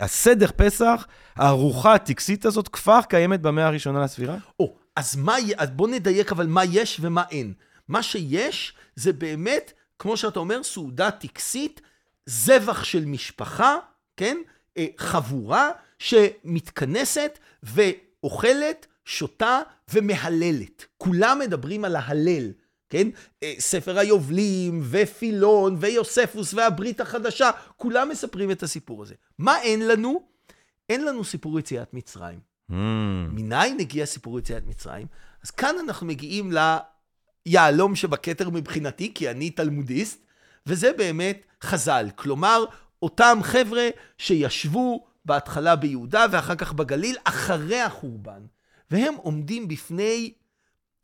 הסדר פסח, הארוחה הטקסית הזאת כבר קיימת במאה הראשונה לספירה? או, אז מה, אז בוא נדייק אבל מה יש ומה אין. מה שיש זה באמת, כמו שאתה אומר, סעודה טקסית, זבח של משפחה, כן? אה, חבורה שמתכנסת ואוכלת, שותה ומהללת. כולם מדברים על ההלל, כן? אה, ספר היובלים ופילון ויוספוס והברית החדשה, כולם מספרים את הסיפור הזה. מה אין לנו? אין לנו סיפור יציאת מצרים. Hmm. מניין הגיע סיפור יציאת מצרים? אז כאן אנחנו מגיעים ליהלום שבכתר מבחינתי, כי אני תלמודיסט, וזה באמת חז"ל. כלומר, אותם חבר'ה שישבו בהתחלה ביהודה ואחר כך בגליל, אחרי החורבן, והם עומדים בפני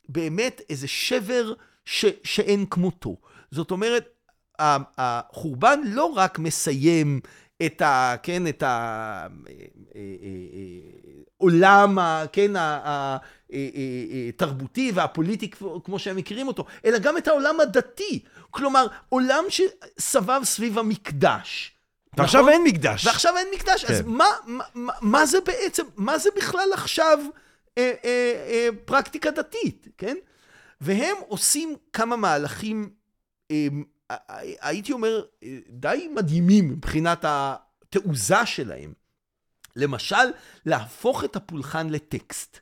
באמת איזה שבר ש, שאין כמותו. זאת אומרת, החורבן לא רק מסיים את ה... כן, את ה... עולם, ה- כן, התרבותי והפוליטי כמו שהם מכירים אותו, אלא גם את העולם הדתי. כלומר, עולם שסבב סביב המקדש. ועכשיו נכון? אין מקדש. ועכשיו אין מקדש, אז כן. מה, מה, מה- מה זה בעצם, מה זה בכלל עכשיו אה, אה, אה, פרקטיקה דתית, כן? והם עושים כמה מהלכים, אה, הייתי אומר, אה, די מדהימים מבחינת התעוזה שלהם. למשל, להפוך את הפולחן לטקסט.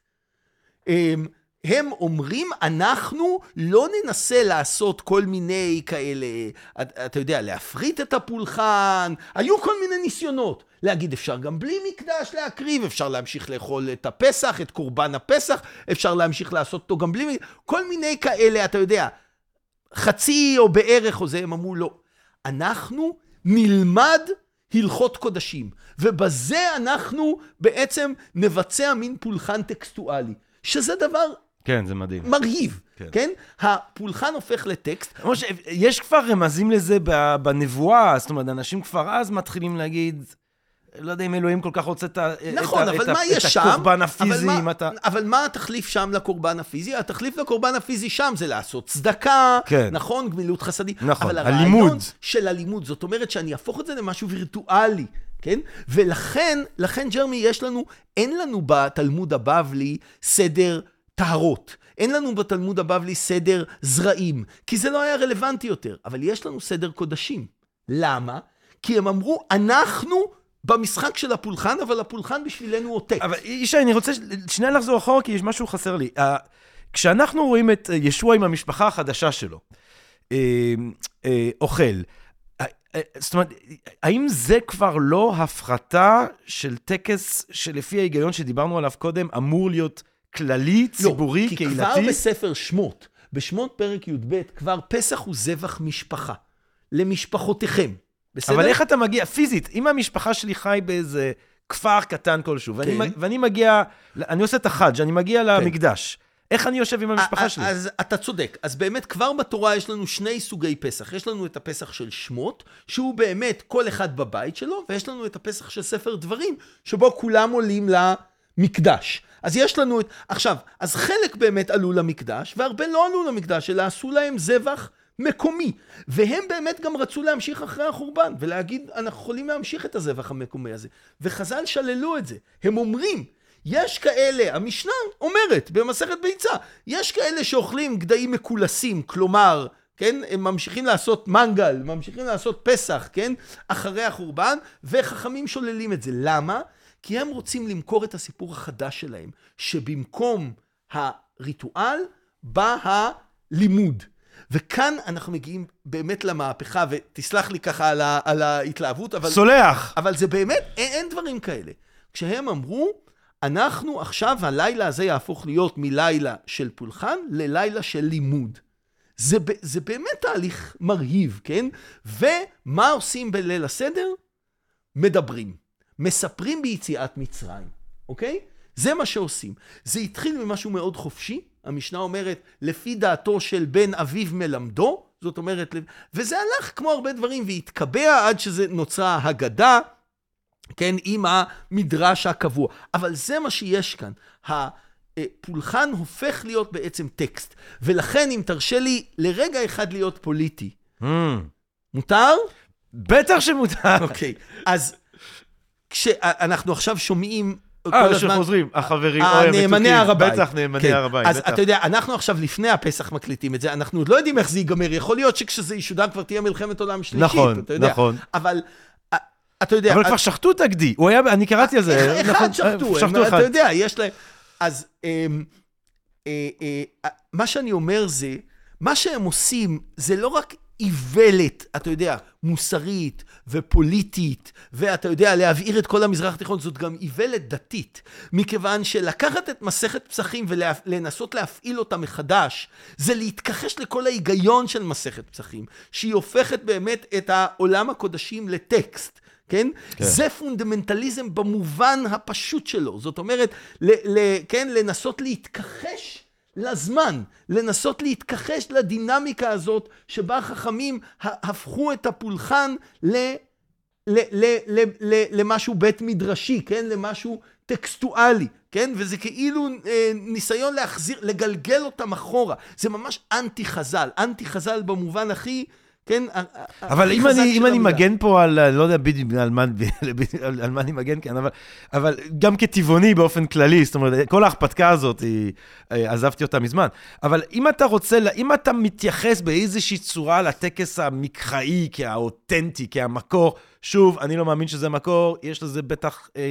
הם, אומרים, אנחנו לא ננסה לעשות כל מיני כאלה, אתה יודע, להפריט את הפולחן, היו כל מיני ניסיונות. להגיד, אפשר גם בלי מקדש להקריב, אפשר להמשיך לאכול את הפסח, את קורבן הפסח, אפשר להמשיך לעשות אותו גם בלי... כל מיני כאלה, אתה יודע, חצי או בערך או זה, הם אמרו, לא. אנחנו נלמד הלכות קודשים, ובזה אנחנו בעצם נבצע מין פולחן טקסטואלי, שזה דבר כן. זה מדהים. מרהיב, כן. כן? הפולחן הופך לטקסט. משה, יש כבר רמזים לזה בנבואה, זאת אומרת, אנשים כבר אז מתחילים להגיד, לא יודע אם אלוהים כל כך רוצה את, נכון, את, אבל את, מה יש שם? את הקורבן אבל הפיזי, מה- אם אתה... אבל מה התחליף שם לקורבן הפיזי? התחליף לקורבן הפיזי שם זה לעשות צדקה, כן. נכון, גמילות חסדים. נכון, אבל הרעיון הלימוד. של הלימוד, זאת אומרת שאני אהפוך את זה למשהו וירטואלי, כן? ולכן, לכן, ג'רמי, יש לנו, אין לנו בתלמוד הבבלי סדר טהרות. אין לנו בתלמוד הבבלי סדר זרעים, כי זה לא היה רלוונטי יותר, אבל יש לנו סדר קודשים. למה? כי הם אמרו, אנחנו במשחק של הפולחן, אבל הפולחן בשבילנו טקסט. אבל ישי, אני רוצה שנייה לחזור אחורה, כי יש משהו חסר לי. כשאנחנו רואים את אה, ישוע עם המשפחה החדשה שלו, uh, uh, אוכל, uh, זאת אומרת, האם זה כבר לא הפחתה של טקס שלפי ההיגיון שדיברנו עליו קודם, אמור להיות כללי, ציבורי, לא, כי כבר קהילתי? בספר שמות, בשמות פרק י"ב, כבר פסח הוא זבח משפחה. למשפחותיכם. בסדר? אבל איך אתה מגיע, פיזית, אם המשפחה שלי חי באיזה כפר קטן כלשהו, ואני, כן. מ- ואני מגיע, אני עושה את החאג', אני מגיע למקדש, איך אני יושב עם המשפחה שלי? אז אתה צודק. אז באמת, כבר בתורה יש לנו שני סוגי פסח. יש לנו את הפסח של שמות, שהוא באמת כל אחד בבית שלו, ויש לנו את הפסח של ספר דברים, שבו כולם עולים למקדש. אז יש לנו את... עכשיו, אז חלק באמת עלו למקדש, והרבה לא עלו למקדש, אלא עשו להם זבח מקומי. והם באמת גם רצו להמשיך אחרי החורבן, ולהגיד, אנחנו יכולים להמשיך את הזבח המקומי הזה. וחז"ל שללו את זה. הם אומרים, יש כאלה, המשנה אומרת במסכת ביצה, יש כאלה שאוכלים גדיים מקולסים, כלומר, כן, הם ממשיכים לעשות מנגל, ממשיכים לעשות פסח, כן, אחרי החורבן, וחכמים שוללים את זה. למה? כי הם רוצים למכור את הסיפור החדש שלהם, שבמקום הריטואל בא הלימוד. וכאן אנחנו מגיעים באמת למהפכה, ותסלח לי ככה על, ה, על ההתלהבות, אבל... סולח. אבל זה באמת, אין, אין דברים כאלה. כשהם אמרו, אנחנו עכשיו, הלילה הזה יהפוך להיות מלילה של פולחן ללילה של לימוד. זה, זה באמת תהליך מרהיב, כן? ומה עושים בליל הסדר? מדברים. מספרים ביציאת מצרים, אוקיי? זה מה שעושים. זה התחיל ממשהו מאוד חופשי, המשנה אומרת, לפי דעתו של בן אביו מלמדו, זאת אומרת, וזה הלך כמו הרבה דברים והתקבע עד שזה נוצרה הגדה, כן, עם המדרש הקבוע. אבל זה מה שיש כאן. הפולחן הופך להיות בעצם טקסט. ולכן, אם תרשה לי לרגע אחד להיות פוליטי, Mm, מותר? בטח שמותר. אוקיי. אז כשאנחנו עכשיו שומעים אה, הזמן... שחוזרים, החברים, אה, נאמני. הר הבית. בטח, נאמני כן. הר הבית, אז בטח. אתה יודע, אנחנו עכשיו לפני הפסח מקליטים את זה, אנחנו עוד לא יודעים איך זה ייגמר, יכול להיות שכשזה ישודר כבר תהיה מלחמת עולם שלישית, נכון, אתה יודע. נכון. אבל, אה, אתה יודע... אבל כבר שחטו את הגדי, הוא היה, אני קראתי על זה. אחד נכון, שחטו, אה, הם, אחד. אתה יודע, יש להם... אז אמ, אה, אה, מה שאני אומר זה, מה שהם עושים זה לא רק איוולת, אתה יודע, מוסרית ופוליטית, ואתה יודע, להבעיר את כל המזרח התיכון, זאת גם איוולת דתית. מכיוון שלקחת את מסכת פסחים ולנסות להפעיל אותה מחדש, זה להתכחש לכל ההיגיון של מסכת פסחים, שהיא הופכת באמת את עולם הקודשים לטקסט. כן? כן? זה פונדמנטליזם במובן הפשוט שלו. זאת אומרת, ל- ל- כן? לנסות להתכחש לזמן, לנסות להתכחש לדינמיקה הזאת, שבה החכמים הפכו את הפולחן ל... ל- ל- ל- ל- למשהו בית מדרשי, כן? למשהו טקסטואלי, כן? וזה כאילו אה, ניסיון להחזיר, לגלגל אותם אחורה. זה ממש אנטי חז"ל, אנטי חז"ל במובן הכי, כן? אבל אם אני, אם אני. מגן פה על, לא יודע בדיוק על על, על מה אני מגן כאן, אבל, אבל גם כטבעוני באופן כללי, זאת אומרת, כל ההרפתקה הזאת, היא, אה, עזבתי אותה מזמן. אבל אם אתה רוצה, אם אתה מתייחס באיזושהי צורה לטקס המקראי, כהאותנטי, כהמקור, שוב, אני לא מאמין שזה מקור, יש לזה בטח, אה,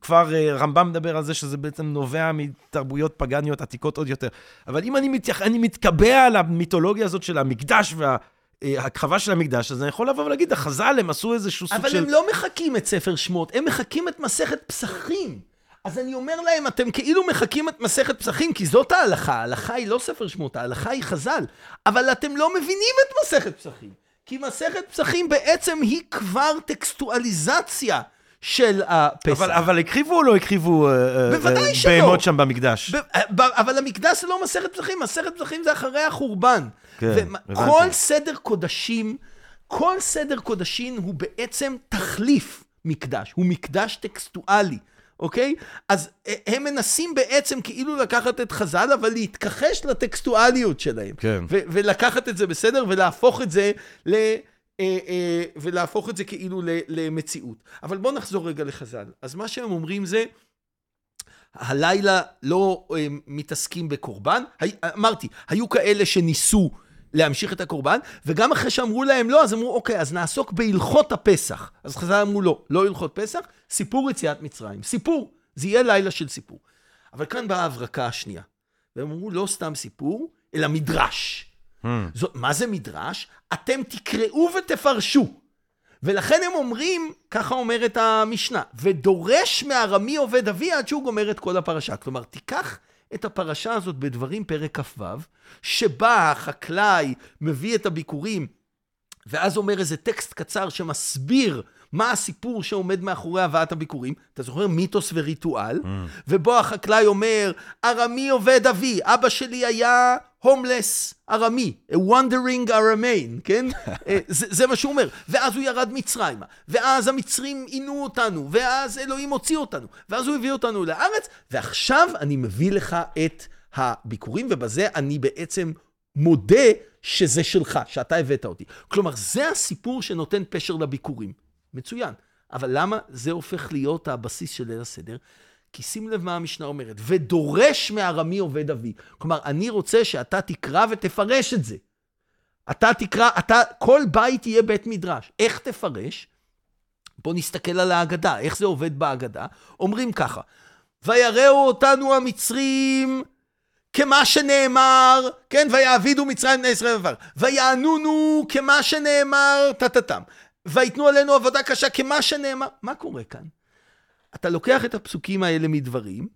כבר אה, רמב"ם מדבר על זה שזה בעצם נובע מתרבויות פגניות עתיקות עוד יותר. אבל אם אני, מתייח, אני מתקבע על המיתולוגיה הזאת של המקדש וה... אה, הכחבה של המקדש, אז אני יכול לבוא ולהגיד, החז"ל, הם עשו איזשהו סוג אבל של... הם לא מחקים את ספר שמות, הם מחקים את מסכת פסחים. אז אני אומר להם, אתם כאילו מחקים את מסכת פסחים, כי זאת ההלכה. ההלכה היא לא ספר שמות, ההלכה היא חז"ל. אבל אתם לא מבינים את מסכת פסחים. כי מסכת פסחים בעצם היא כבר טקסטואליזציה של הפסח. אבל, אבל הקריבו או לא הקריבו אה, בוודאי אה, שלא. בהמות שם במקדש? ב- אבל המקדש זה לא מסכת פסחים, מסכת פסחים זה אחרי החורבן. כן, הבנתי. כל סדר קודשים, כל סדר קודשים הוא בעצם תחליף מקדש, הוא מקדש טקסטואלי. אוקיי? אז אה, הם מנסים בעצם כאילו לקחת את חז"ל, אבל להתכחש לטקסטואליות שלהם. כן. ו- ולקחת את זה בסדר, ולהפוך את זה ל... אה, אה, ולהפוך את זה כאילו ל- למציאות. אבל בואו נחזור רגע לחז"ל. אז מה שהם אומרים זה, הלילה לא אה, מתעסקים בקורבן. הי, אמרתי, היו כאלה שניסו להמשיך את הקורבן, וגם אחרי שאמרו להם לא, אז אמרו, אוקיי, אז נעסוק בהלכות הפסח. אז חז"ל אמרו לא, לא הלכות פסח, סיפור יציאת מצרים. סיפור, זה יהיה לילה של סיפור. אבל כאן באה ההברקה השנייה. והם אמרו, לא סתם סיפור, אלא מדרש. Hmm. זאת, מה זה מדרש? אתם תקראו ותפרשו. ולכן הם אומרים, ככה אומרת המשנה, ודורש מארמי עובד אבי עד שהוא גומר את כל הפרשה. כלומר, תיקח את הפרשה הזאת בדברים פרק כ"ו, שבה החקלאי מביא את הביקורים, ואז אומר איזה טקסט קצר שמסביר מה הסיפור שעומד מאחורי הבאת הביקורים. אתה זוכר? מיתוס וריטואל. ובו החקלאי אומר, ארמי עובד אבי, אבא שלי היה הומלס ארמי, a wandering Aramean, כן? אה, זה, זה מה שהוא אומר. ואז הוא ירד מצרימה, ואז המצרים עינו אותנו, ואז אלוהים הוציא אותנו, ואז הוא הביא אותנו לארץ, ועכשיו אני מביא לך את הביקורים, ובזה אני בעצם מודה שזה שלך, שאתה הבאת אותי. כלומר, זה הסיפור שנותן פשר לביקורים. מצוין. אבל למה זה הופך להיות הבסיס של ליל הסדר? כי שים לב מה המשנה אומרת, ודורש מארמי עובד אבי. כלומר, אני רוצה שאתה תקרא ותפרש את זה. אתה תקרא, אתה, כל בית יהיה בית מדרש. איך תפרש? בוא נסתכל על ההגדה, איך זה עובד בהגדה. אומרים ככה, ויראו אותנו המצרים כמה שנאמר, כן, ויעבידו מצרים בני ישראל. ויענונו כמה שנאמר, טטטם. ויתנו עלינו עבודה קשה כמה שנאמר. מה קורה כאן? אתה לוקח את הפסוקים האלה מדברים,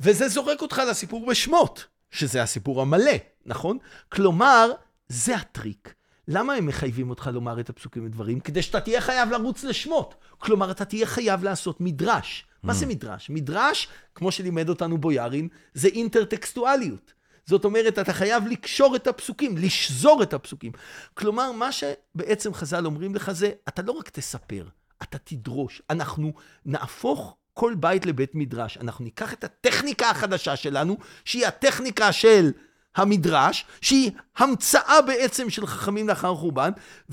וזה זורק אותך לסיפור בשמות, שזה הסיפור המלא, נכון? כלומר, זה הטריק. למה הם מחייבים אותך לומר את הפסוקים מדברים? כדי שאתה תהיה חייב לרוץ לשמות. כלומר, אתה תהיה חייב לעשות מדרש. מה זה מדרש? מדרש, כמו שלימד אותנו בויארין, זה אינטרטקסטואליות. זאת אומרת, אתה חייב לקשור את הפסוקים, לשזור את הפסוקים. כלומר, מה שבעצם חז"ל אומרים לך זה, אתה לא רק תספר, אתה תדרוש. אנחנו נהפוך כל בית לבית מדרש. אנחנו ניקח את הטכניקה החדשה שלנו, שהיא הטכניקה של המדרש, שהיא המצאה בעצם של חכמים לאחר חורבן,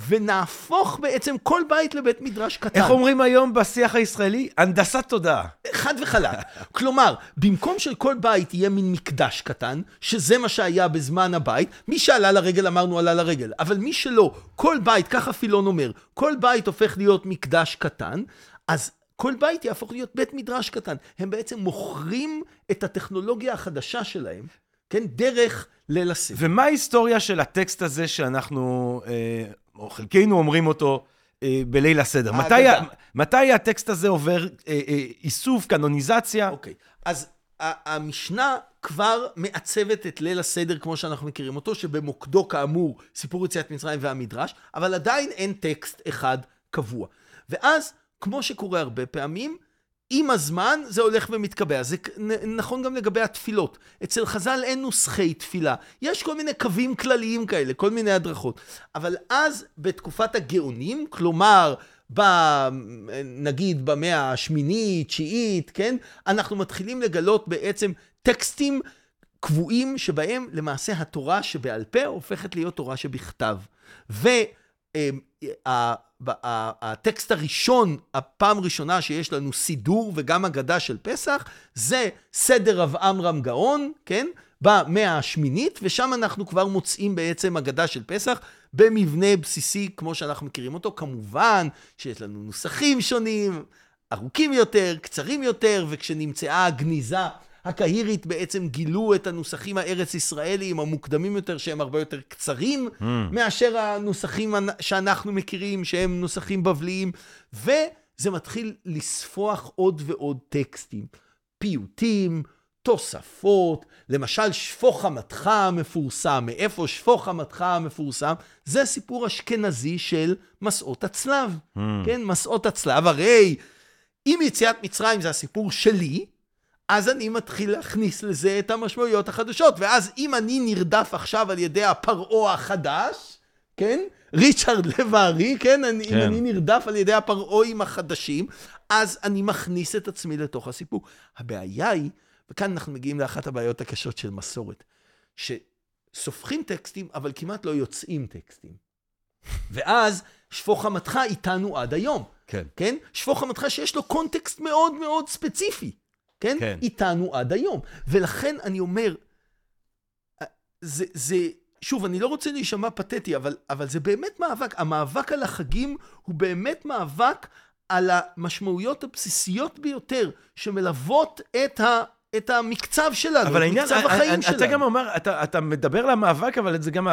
ונהפוך בעצם כל בית לבית מדרש קטן. איך אומרים היום בשיח הישראלי? הנדסת תודעה. חד וחלק. כלומר, במקום של כל בית יהיה מין מקדש קטן, שזה מה שהיה בזמן הבית, מי שעלה לרגל אמרנו עלה לרגל, אבל מי שלא, כל בית, ככה פילון אומר, כל בית הופך להיות מקדש קטן, אז כל בית יהפוך להיות בית מדרש קטן. הם בעצם מוכרים את הטכנולוגיה החדשה שלהם, כן, דרך ליל הסדר. ומה ההיסטוריה של הטקסט הזה שאנחנו, אה, או חלקנו אומרים אותו, אה, בליל הסדר? מתי, מתי הטקסט הזה עובר אה, איסוף, קנוניזציה? אוקיי, אז המשנה כבר מעצבת את ליל הסדר כמו שאנחנו מכירים אותו, שבמוקדו כאמור סיפור יציאת מצרים והמדרש, אבל עדיין אין טקסט אחד קבוע. ואז, כמו שקורה הרבה פעמים, עם הזמן זה הולך ומתקבע. זה נכון גם לגבי התפילות. אצל חז"ל אין נוסחי תפילה. יש כל מיני קווים כלליים כאלה, כל מיני הדרכות. אבל אז, בתקופת הגאונים, כלומר, ב, נגיד במאה השמינית, תשיעית, כן? אנחנו מתחילים לגלות בעצם טקסטים קבועים שבהם למעשה התורה שבעל פה הופכת להיות תורה שבכתב. והטקסט הראשון, הפעם הראשונה שיש לנו סידור וגם אגדה של פסח, זה סדר רב עמרם גאון, כן? במאה השמינית, ושם אנחנו כבר מוצאים בעצם אגדה של פסח במבנה בסיסי כמו שאנחנו מכירים אותו. כמובן שיש לנו נוסחים שונים, ארוכים יותר, קצרים יותר, וכשנמצאה הגניזה הקהירית בעצם גילו את הנוסחים הארץ ישראליים המוקדמים יותר, שהם הרבה יותר קצרים Hmm. מאשר הנוסחים שאנחנו מכירים, שהם נוסחים בבליים, וזה מתחיל לספוח עוד ועוד טקסטים, פיוטים, תוספות, למשל שפוך חמתך המפורסם, מאיפה שפוך חמתך המפורסם? זה סיפור אשכנזי של מסעות הצלב. Hmm. כן, מסעות הצלב, הרי אם יציאת מצרים זה הסיפור שלי, אז אני מתחיל להכניס לזה את המשמעויות החדשות. ואז אם אני נרדף עכשיו על ידי הפרעה החדש, כן? ריצ'רד לב הארי, כן? אני, כן. אם אני נרדף על ידי הפרעואים החדשים, אז אני מכניס את עצמי לתוך הסיפור. הבעיה היא, וכאן אנחנו מגיעים לאחת הבעיות הקשות של מסורת, שסופחים טקסטים, אבל כמעט לא יוצאים טקסטים. ואז שפוך חמתך איתנו עד היום. כן. כן? שפוך חמתך שיש לו קונטקסט מאוד מאוד ספציפי, כן? כן. איתנו עד היום. ולכן אני אומר, אה, זה, זה, שוב, אני לא רוצה להישמע פתטי, אבל, אבל זה באמת מאבק. המאבק על החגים הוא באמת מאבק על המשמעויות הבסיסיות ביותר שמלוות את, ה, את המקצב שלנו, אבל את העניין, מקצב אני- החיים אני- שלנו. אתה גם אומר, אתה, אתה מדבר למאבק, אבל זה גם,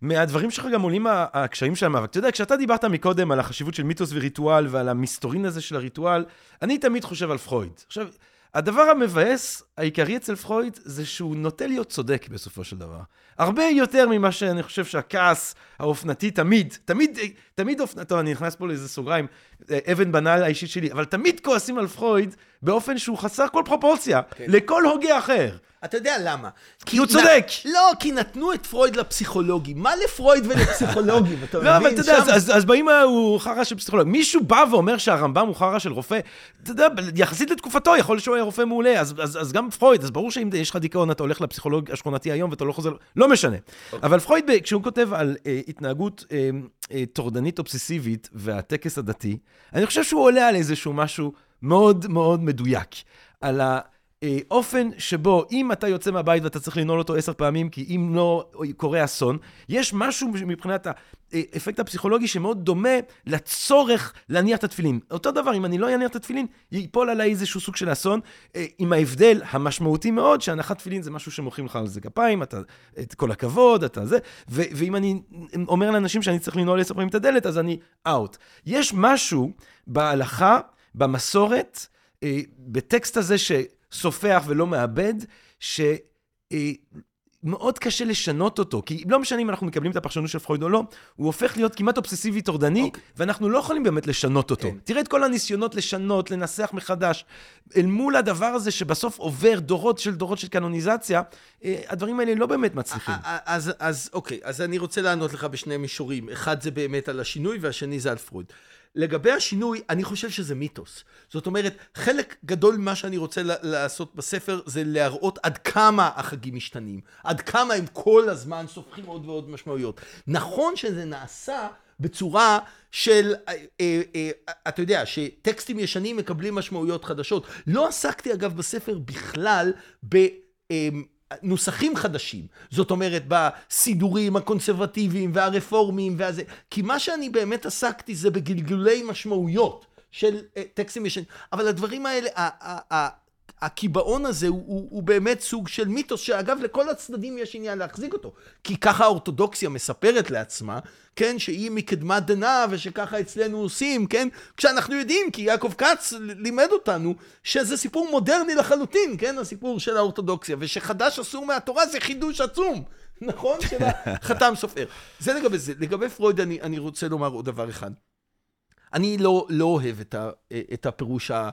מהדברים שלך גם עולים הקשיים של המאבק. אתה יודע, כשאתה דיברת מקודם על החשיבות של מיתוס וריטואל ועל המסתורין הזה של הריטואל, אני תמיד חושב על פרויד. עכשיו, הדבר המבאס העיקרי אצל פרויד זה שהוא נוטה להיות צודק בסופו של דבר. הרבה יותר ממה שאני חושב שהכעס האופנתי תמיד, תמיד, תמיד אופנתי, טוב, אני נכנס פה לאיזה סוגריים, אה, אבן בנעל האישית שלי, אבל תמיד כועסים על פרויד באופן שהוא חסר כל פרופורציה, כן. לכל הוגה אחר. אתה יודע למה? כי הוא צודק. לא, כי נתנו את פרויד לפסיכולוגים. מה לפרויד ולפסיכולוגים? אתה מבין? לא, אבל אתה יודע, שם- אז- אז- אז באים, אה, הוא חרא של פסיכולוג. מישהו בא ואומר שהרמב"ם הוא חרא של רופא, אתה יודע, יחסית לתקופתו, יכול להיות שהוא היה רופא מעולה, אז- אז אז גם פרויד, אז ברור שאם יש לך דיכאון, אתה הולך לפסיכולוג השכונתי היום ואתה לא חוזר, לא משנה. אוקיי. אבל פרויד, ב- כשהוא כותב על אה, התנהגות אה, אה, טורדנית אובססיבית והטקס הדתי, אני חושב שהוא עולה על איזשהו משהו מאוד מאוד מדויק. על האופן שבו אם אתה יוצא מהבית ואתה צריך לנעול אותו עשר פעמים, כי אם לא קורה אסון, יש משהו מבחינת האפקט הפסיכולוגי שמאוד דומה לצורך להניח את התפילין. אותו דבר, אם אני לא אניח את התפילין, ייפול עליי איזשהו סוג של אסון, עם ההבדל המשמעותי מאוד, שהנחת תפילין זה משהו שמוחאים לך על זה כפיים, אתה, את כל הכבוד, אתה זה, ו- ואם אני אומר לאנשים שאני צריך לנעול עשר פעמים את הדלת, אז אני אאוט. יש משהו בהלכה, במסורת, אה, בטקסט הזה שסופח ולא מאבד, ש... אה, קשה לשנות אותו, כי לא משנה אם אנחנו מקבלים את הפרשנות של פרויד או לא, הוא הופך להיות כמעט אובססיבי טורדני, אוקיי. ואנחנו לא יכולים באמת לשנות אותו. כן. תראה את כל הניסיונות לשנות, לנסח מחדש, אל מול הדבר הזה שבסוף עובר דורות של דורות של קנוניזציה, אה, הדברים האלה לא באמת מצליחים. א- א- אז, אז אוקיי, אז אני רוצה לענות לך בשני מישורים. אחד זה באמת על השינוי, והשני זה על פרויד. לגבי השינוי, אני חושב שזה מיתוס. זאת אומרת, חלק גדול ממה שאני רוצה לעשות בספר זה להראות עד כמה החגים משתנים, עד כמה הם כל הזמן סופחים עוד ועוד משמעויות. נכון שזה נעשה בצורה של, אה, אה, אה, אתה יודע, שטקסטים ישנים מקבלים משמעויות חדשות. לא עסקתי אגב בספר בכלל ב... אה, נוסחים חדשים. זאת אומרת, בסידורים הקונסרבטיביים והרפורמיים והזה. כי מה שאני באמת עסקתי זה בגלגולי משמעויות של uh, טקסטים ישנים. אבל הדברים האלה, הקיבעון הזה הוא, הוא, הוא באמת סוג של מיתוס, שאגב, לכל הצדדים יש עניין להחזיק אותו. כי ככה האורתודוקסיה מספרת לעצמה, כן, שהיא מקדמת דנא ושככה אצלנו עושים, כן? כשאנחנו יודעים, כי יעקב כץ לימד אותנו, שזה סיפור מודרני לחלוטין, כן? הסיפור של האורתודוקסיה, ושחדש אסור מהתורה זה חידוש עצום. נכון? של החתם סופר. זה לגבי זה. לגבי פרויד אני, אני רוצה לומר עוד דבר אחד. אני לא, לא אוהב את, ה, את הפירוש ה,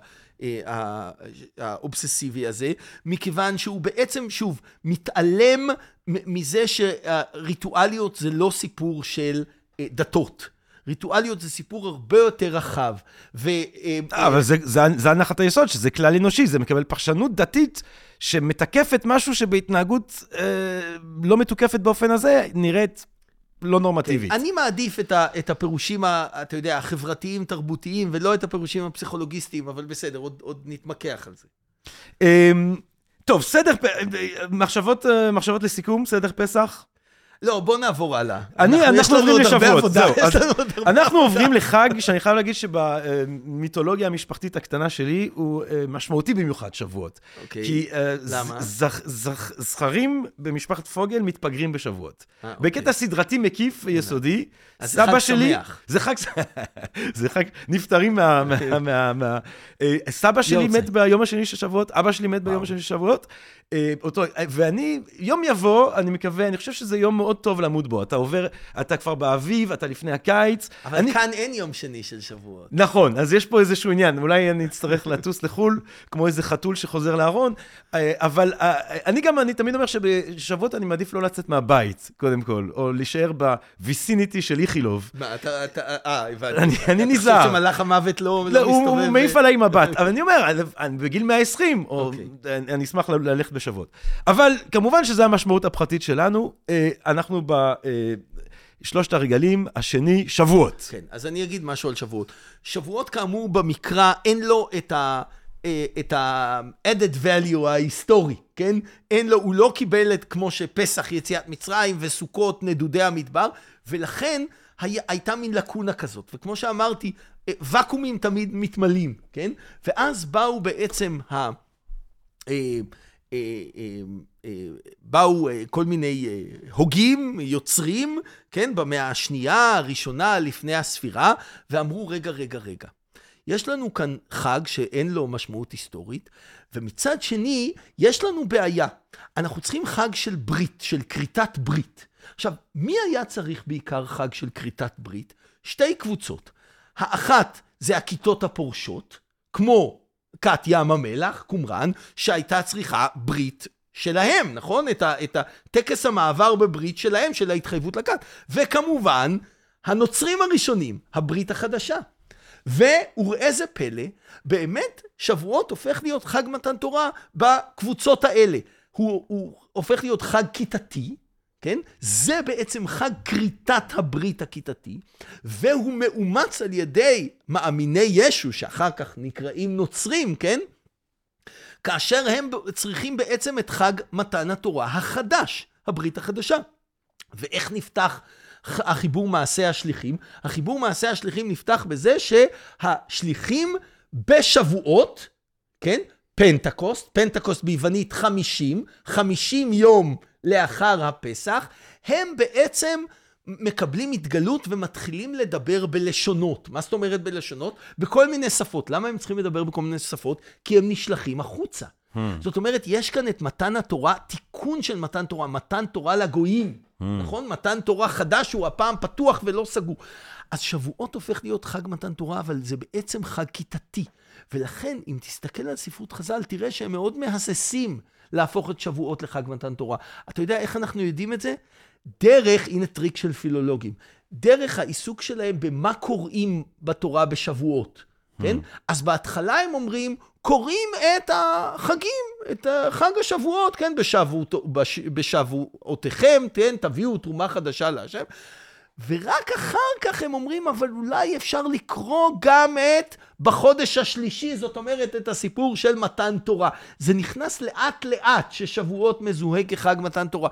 האובססיבי הזה, מכיוון שהוא בעצם, שוב, מתעלם מזה שהריטואליות זה לא סיפור של אה, דתות. ריטואליות זה סיפור הרבה יותר רחב. ו, אה, אה, אבל זה, זה, זה הנחת היסוד, שזה כלל אנושי, זה מקבל פרשנות דתית שמתקפת משהו שבהתנהגות אה, לא מתוקפת באופן הזה, נראית לא נורמטיבית. אני מעדיף את, ה, את הפירושים, ה, אתה יודע, החברתיים-תרבותיים, ולא את הפירושים הפסיכולוגיסטיים, אבל בסדר, עוד, עוד נתמקח על זה. אמ, טוב, סדר, פ- מחשבות, אה, מחשבות לסיכום, סדר פסח. לא, בוא נעבור הלאה. אני, אנחנו לנו עוברים לשבועות, זהו. אז אנחנו עוברים לחג שאני חייב להגיד שבמיתולוגיה המשפחתית הקטנה שלי הוא אה, משמעותי במיוחד שבועות. אוקיי. כי אה, למה? זכ- זכ- זכרים במשפחת פוגל מתפגרים בשבועות. אה, אוקיי. בקטע סדרתי מקיף ויסודי. סבא שלי... שמח. זה חג... זה חג... נפטרים מה... מה- מה... מה... אה, סבא שלי יורצייט. מת ביום השני של שבועות, אבא שלי מת ביום. השני של שבועות. אותו... ואני, יום יבוא, אני מקווה, אני חושב שזה יום מאוד טוב למוד בו. אתה עובר, אתה כבר באביב, אתה לפני הקיץ. אבל אני... כאן אין יום שני של שבועות. נכון, אז יש פה איזשהו עניין. אולי אני אצטרך לטוס לחו"ל, כמו איזה חתול שחוזר לארון. אה, אבל אה, אני גם, אני תמיד אומר שבשבועות אני מעדיף לא לצאת מהבית, קודם כל, או להישאר בוויסיניטי של איכילוב. מה, אתה, אתה, אה, הבנתי. אני נזהר. אתה חושב שמלאך המוות לא, לא, לא מסתובב? הוא מעיף עליי מבט. אבל אני אומר, אני בגיל 120, או אוקיי. אני אשמח ללכת בשבועות. אבל כמובן שזו המשמעות הפרטית שלנו. אה, אנחנו בשלושת הרגלים, השני, שבועות. כן, אז אני אגיד משהו על שבועות. שבועות, כאמור, במקרא, אין לו את ה... אה, את ה-added value ההיסטורי, כן? אין לו, הוא לא קיבל את כמו שפסח יציאת מצרים וסוכות נדודי המדבר, ולכן היה, הייתה מין לקונה כזאת. וכמו שאמרתי, אה, ואקומים תמיד מתמלאים, כן? ואז באו בעצם ה... באו כל מיני הוגים, יוצרים, כן, במאה השנייה, הראשונה, לפני הספירה, ואמרו, רגע, רגע, רגע. יש לנו כאן חג שאין לו משמעות היסטורית, ומצד שני, יש לנו בעיה. אנחנו צריכים חג של ברית, של כריתת ברית. עכשיו, מי היה צריך בעיקר חג של כריתת ברית? שתי קבוצות. האחת זה הכיתות הפורשות, כמו כת ים המלח, קומראן, שהייתה צריכה ברית שלהם, נכון? את, ה, את הטקס המעבר בברית שלהם, של ההתחייבות לכת. וכמובן, הנוצרים הראשונים, הברית החדשה. וראה זה פלא, באמת שבועות הופך להיות חג מתן תורה בקבוצות האלה. הוא, הוא הופך להיות חג כיתתי, כן? זה בעצם חג כריתת הברית הכיתתי, והוא מאומץ על ידי מאמיני ישו, שאחר כך נקראים נוצרים, כן? כאשר הם צריכים בעצם את חג מתן התורה החדש, הברית החדשה. ואיך נפתח החיבור מעשה השליחים? החיבור מעשה השליחים נפתח בזה שהשליחים בשבועות, כן? פנטקוסט, פנטקוסט ביוונית 50, 50 יום לאחר הפסח, הם בעצם מקבלים התגלות ומתחילים לדבר בלשונות. מה זאת אומרת בלשונות? בכל מיני שפות. למה הם צריכים לדבר בכל מיני שפות? כי הם נשלחים החוצה. Hmm. זאת אומרת, יש כאן את מתן התורה, תיקון של מתן תורה, מתן תורה לגויים, hmm. נכון? מתן תורה חדש הוא הפעם פתוח ולא סגור. אז שבועות הופך להיות חג מתן תורה, אבל זה בעצם חג כיתתי. ולכן, אם תסתכל על ספרות חז"ל, תראה שהם מאוד מהססים להפוך את שבועות לחג מתן תורה. אתה יודע איך אנחנו יודעים את זה? דרך, הנה טריק של פילולוגים, דרך העיסוק שלהם במה קוראים בתורה בשבועות, כן? Mm. אז בהתחלה הם אומרים, קוראים את החגים, את חג השבועות, כן? בשבועות, בשבועותיכם, כן? תביאו תרומה חדשה להשם. ורק אחר כך הם אומרים, אבל אולי אפשר לקרוא גם את בחודש השלישי, זאת אומרת, את הסיפור של מתן תורה. זה נכנס לאט לאט ששבועות מזוהה כחג מתן תורה.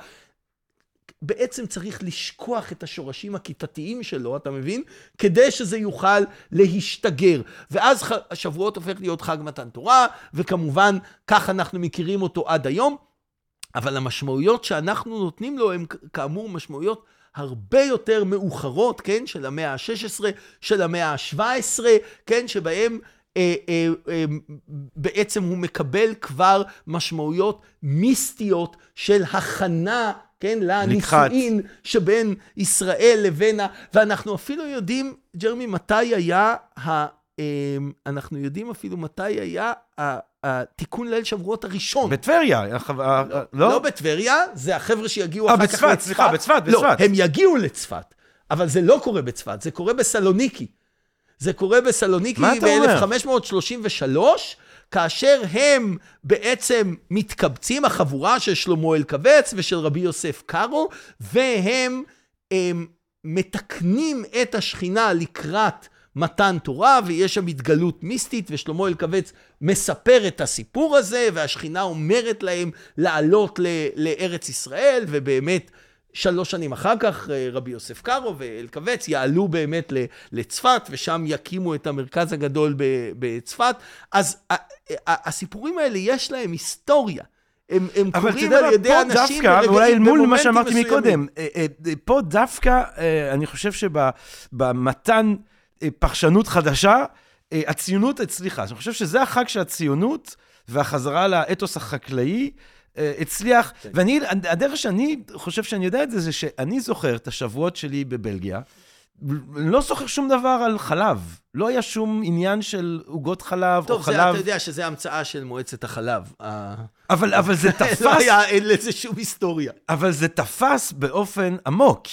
בעצם צריך לשכוח את השורשים הכיתתיים שלו, אתה מבין? כדי שזה יוכל להשתגר. ואז השבועות הופך להיות חג מתן תורה, וכמובן, כך אנחנו מכירים אותו עד היום. אבל המשמעויות שאנחנו נותנים לו הן כאמור משמעויות הרבה יותר מאוחרות, כן, של המאה ה-16, של המאה ה-17, כן, שבהם אה, אה, אה, בעצם הוא מקבל כבר משמעויות מיסטיות של הכנה, כן, לנישואין שבין ישראל לבין ה... ואנחנו אפילו יודעים, ג'רמי, מתי היה ה... אה, אנחנו יודעים אפילו מתי היה התיקון ליל שבועות הראשון. בטבריה, לא? לא בטבריה, זה החבר'ה שיגיעו אחר כך לצפת. אה, בצפת, סליחה, בצפת, בצפת. לא, הם יגיעו לצפת, אבל זה לא קורה בצפת, זה קורה בסלוניקי. זה קורה בסלוניקי ב-1533, כאשר הם בעצם מתקבצים, החבורה של שלמה אלקבץ ושל רבי יוסף קארו, והם הם, מתקנים את השכינה לקראת מתן תורה, ויש שם התגלות מיסטית, ושלמה אלקבץ מספר את הסיפור הזה, והשכינה אומרת להם לעלות לארץ ישראל, ובאמת, שלוש שנים אחר כך, אה, רבי יוסף קארו ואלקבץ יעלו באמת לצפת, ושם יקימו את המרכז הגדול בצפת. אז הסיפורים האלה, יש להם היסטוריה. הם, הם קורים על ידי אנשים דווקא, אולי אל מול מה שאמרתי מקודם, אה, אה, פה דווקא, אני חושב שבמתן... אה, פרשנות חדשה, אה, הציונות הצליחה. אני חושב שזה החג של הציונות והחזרה לאתוס החקלאי. אה, הצליח. כן. ואני, הדרך שאני חושב שאני יודע את זה, זה שאני זוכר את השבועות שלי בבלגיה. לא זוכר שום דבר על חלב. לא היה שום עניין של עוגות חלב או טוב, זה, חלב. אתה יודע שזה המצאה של מועצת החלב. אבל, אבל זה לא תפס, היה, אין לזה שום היסטוריה. אבל זה תפס באופן עמוק.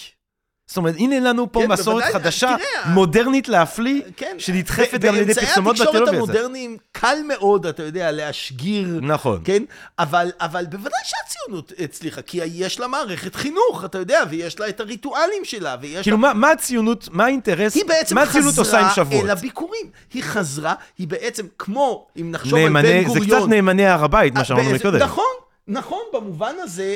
זאת אומרת, הנה לנו פה כן, מסורת בוודאי, חדשה, תראה, מודרנית להפליא, כן. שנדחפת גם על ידי פרסומות באמצעי התקשורת בטלוויזיה. המודרניים קל מאוד, אתה יודע, להשגיח, נכון. כן? אבל, אבל בוודאי שהציונות הצליחה, כי יש לה מערכת חינוך, אתה יודע, ויש לה את הריטואלים שלה, ויש כאילו, לה... מה, מה הציונות, מה האינטרס, היא בעצם מה הציונות עושה עם חזרה שבועות? אל הביקורים. היא חזרה, היא בעצם כמו, אם נחשוב על נאמני, בן זה גוריון... קצת נאמני הר הבית, מה אה, שאמרנו בעצם- מקודם. נכון, נכון, במובן הזה,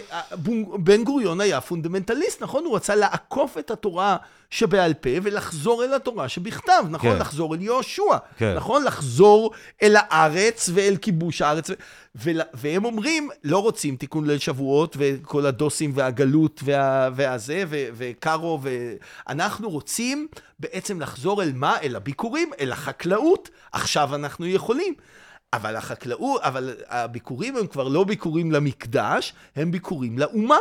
בן גוריון היה פונדמנטליסט, נכון? הוא רצה לעקוף את התורה שבעל פה ולחזור אל התורה שבכתב, נכון? כן. לחזור אל יהושע, כן. נכון? לחזור אל הארץ ואל כיבוש הארץ. ו- ול- והם אומרים, לא רוצים תיקון ליל שבועות וכל הדוסים והגלות וה- והזה, ו- וקארו, ואנחנו רוצים בעצם לחזור אל מה? אל הביקורים, אל החקלאות. עכשיו אנחנו יכולים. אבל החקלאות, אבל הביקורים הם כבר לא ביקורים למקדש, הם ביקורים לאומה.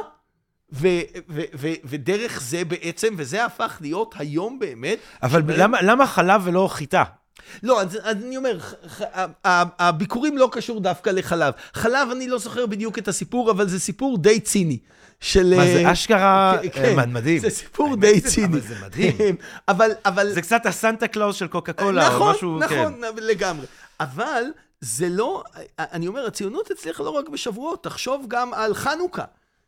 ו- ו- ו- ודרך זה בעצם, וזה הפך להיות היום באמת. אבל שבהם- למה, למה חלב ולא חיטה? לא, אז, אז אני אומר, ח- ח- ה- ה- הביקורים לא קשור דווקא לחלב. חלב, אני לא זוכר בדיוק את הסיפור, אבל זה סיפור די ציני. של... מה זה אה, אשכרה כן, אה, מדהים. זה סיפור די ציני. אבל זה מדהים. אבל, אבל... זה קצת הסנטה קלאוס של קוקה קולה, או נכון, משהו, נכון, כן. לגמרי. אבל זה לא, אני אומר, הציונות הצליחה לא רק בשבועות, תחשוב גם על חנוכה.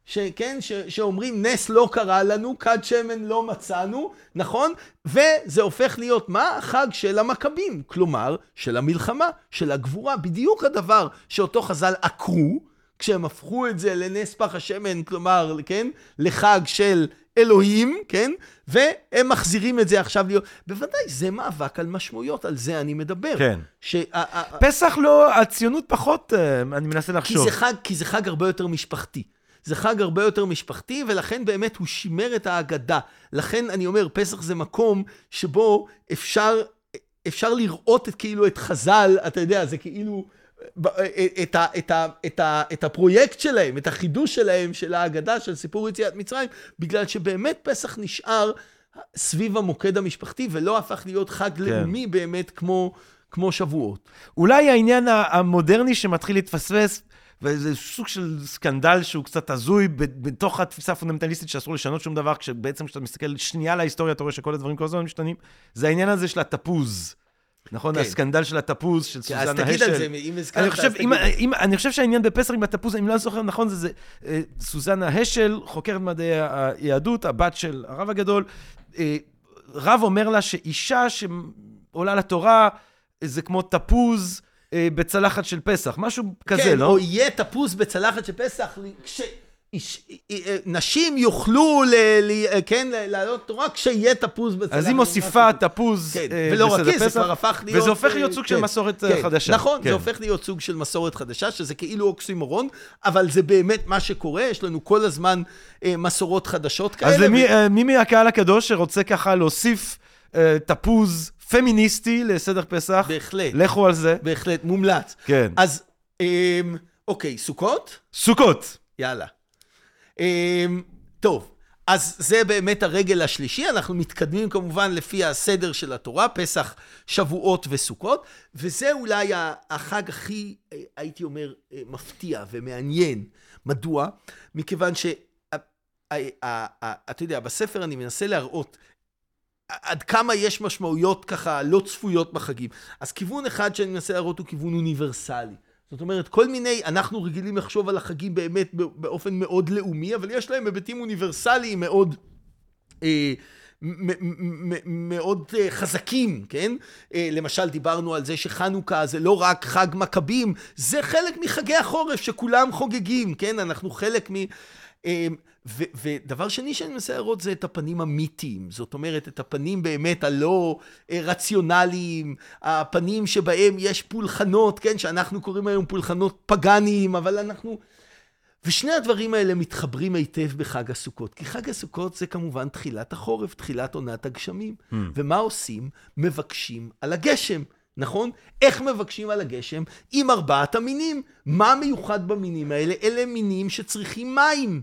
שכן, ש, שאומרים נס לא קרה לנו, כד שמן לא מצאנו, נכון? וזה הופך להיות מה? חג של המכבים, כלומר, של המלחמה, של הגבורה, בדיוק הדבר שאותו חז"ל עקרו, כשהם הפכו את זה לנס פח השמן, כלומר, כן? לחג של אלוהים, כן? והם מחזירים את זה עכשיו להיות... בוודאי, זה מאבק על משמעויות, על זה אני מדבר. כן. ה- פסח לא, הציונות פחות, אה, אני מנסה כי לחשוב. זה, חג, כי זה חג הרבה יותר משפחתי. זה חג הרבה יותר משפחתי, ולכן באמת הוא שימר את ההגדה. לכן אני אומר, פסח זה מקום שבו אפשר, אפשר לראות את, כאילו את חז"ל, אתה יודע, זה כאילו... ב- את, ה, את, ה, את, ה, את הפרויקט שלהם, את החידוש שלהם, של ההגדה, של סיפור יציאת מצרים, בגלל שבאמת פסח נשאר סביב המוקד המשפחתי, ולא הפך להיות חג כן. לאומי באמת כמו, כמו שבועות. אולי העניין המודרני שמתחיל להתפספס, וזה סוג של סקנדל שהוא קצת הזוי בתוך התפיסה הפונדמנטליסטית שאסור לשנות שום דבר, כשבעצם כשאתה מסתכל שנייה על ההיסטוריה, אתה רואה שכל הדברים כל הזמן משתנים, זה העניין הזה של התפוז. נכון? כן. הסקנדל של התפוז, של אז סוזנה תגיד השל. על זה, אם הזכרת, אני אז חושב. אם, אם, אני חושב שהעניין בפסח עם התפוז, אם לא זוכר נכון, זה, זה אה, סוזנה השל, חוקרת מדעי היהדות, הבת של הרב הגדול. אה, רב אומר לה שאישה שעולה לתורה, זה כמו תפוז אה, בצלחת של פסח, משהו כזה, כן, לא? או יהיה תפוס בצלחת של פסח, כש... איש, אה, נשים יוכלו, ל, ל, כן, לעלות תורה כשיהיה תפוז בצלחת. אז היא מוסיפה תפוז כן, אה, ולא רק בסדר זה, זה פסח, כבר הפך להיות... וזה הופך אה, להיות סוג של כן, מסורת אה, כן, חדשה. נכון, כן. זה הופך להיות סוג של מסורת חדשה, שזה כאילו אוקסימורון, אבל זה באמת מה שקורה, יש לנו כל הזמן אה, מסורות חדשות כאלה. אז למי, ו- אה, מי מהקהל הקדוש שרוצה ככה להוסיף אה, תפוז פמיניסטי לסדר פסח, בהחלט, לכו על זה. בהחלט, מומלץ. כן. אז, אה, אוקיי, סוכות? סוכות. יאללה. אמ, טוב, אז זה באמת הרגל השלישי, אנחנו מתקדמים כמובן לפי הסדר של התורה, פסח, שבועות וסוכות, וזה אולי החג הכי, אה, הייתי אומר, אה, מפתיע ומעניין. מדוע? מכיוון ש... אתה יודע, בספר אני מנסה להראות עד כמה יש משמעויות ככה לא צפויות בחגים. אז כיוון אחד שאני מנסה להראות הוא כיוון אוניברסלי. זאת אומרת, כל מיני, אנחנו רגילים לחשוב על החגים באמת באופן מאוד לאומי, אבל יש להם היבטים אוניברסליים מאוד... אה, מאוד אה, חזקים, כן? אה, למשל, דיברנו על זה שחנוכה זה לא רק חג מכבים, זה חלק מחגי החורף שכולם חוגגים, כן? אנחנו חלק מ... ו- ודבר שני שאני מנסה להראות זה את הפנים המיתיים, זאת אומרת, את הפנים באמת הלא אה, רציונליים, הפנים שבהם יש פולחנות, כן? שאנחנו קוראים היום פולחנות פגאניים, אבל אנחנו... ושני הדברים האלה מתחברים היטב בחג הסוכות, כי חג הסוכות זה כמובן תחילת החורף, תחילת עונת הגשמים. Hmm. ומה עושים? מבקשים על הגשם. נכון? איך מבקשים על הגשם? עם ארבעת המינים. מה מיוחד במינים האלה? אלה מינים שצריכים מים,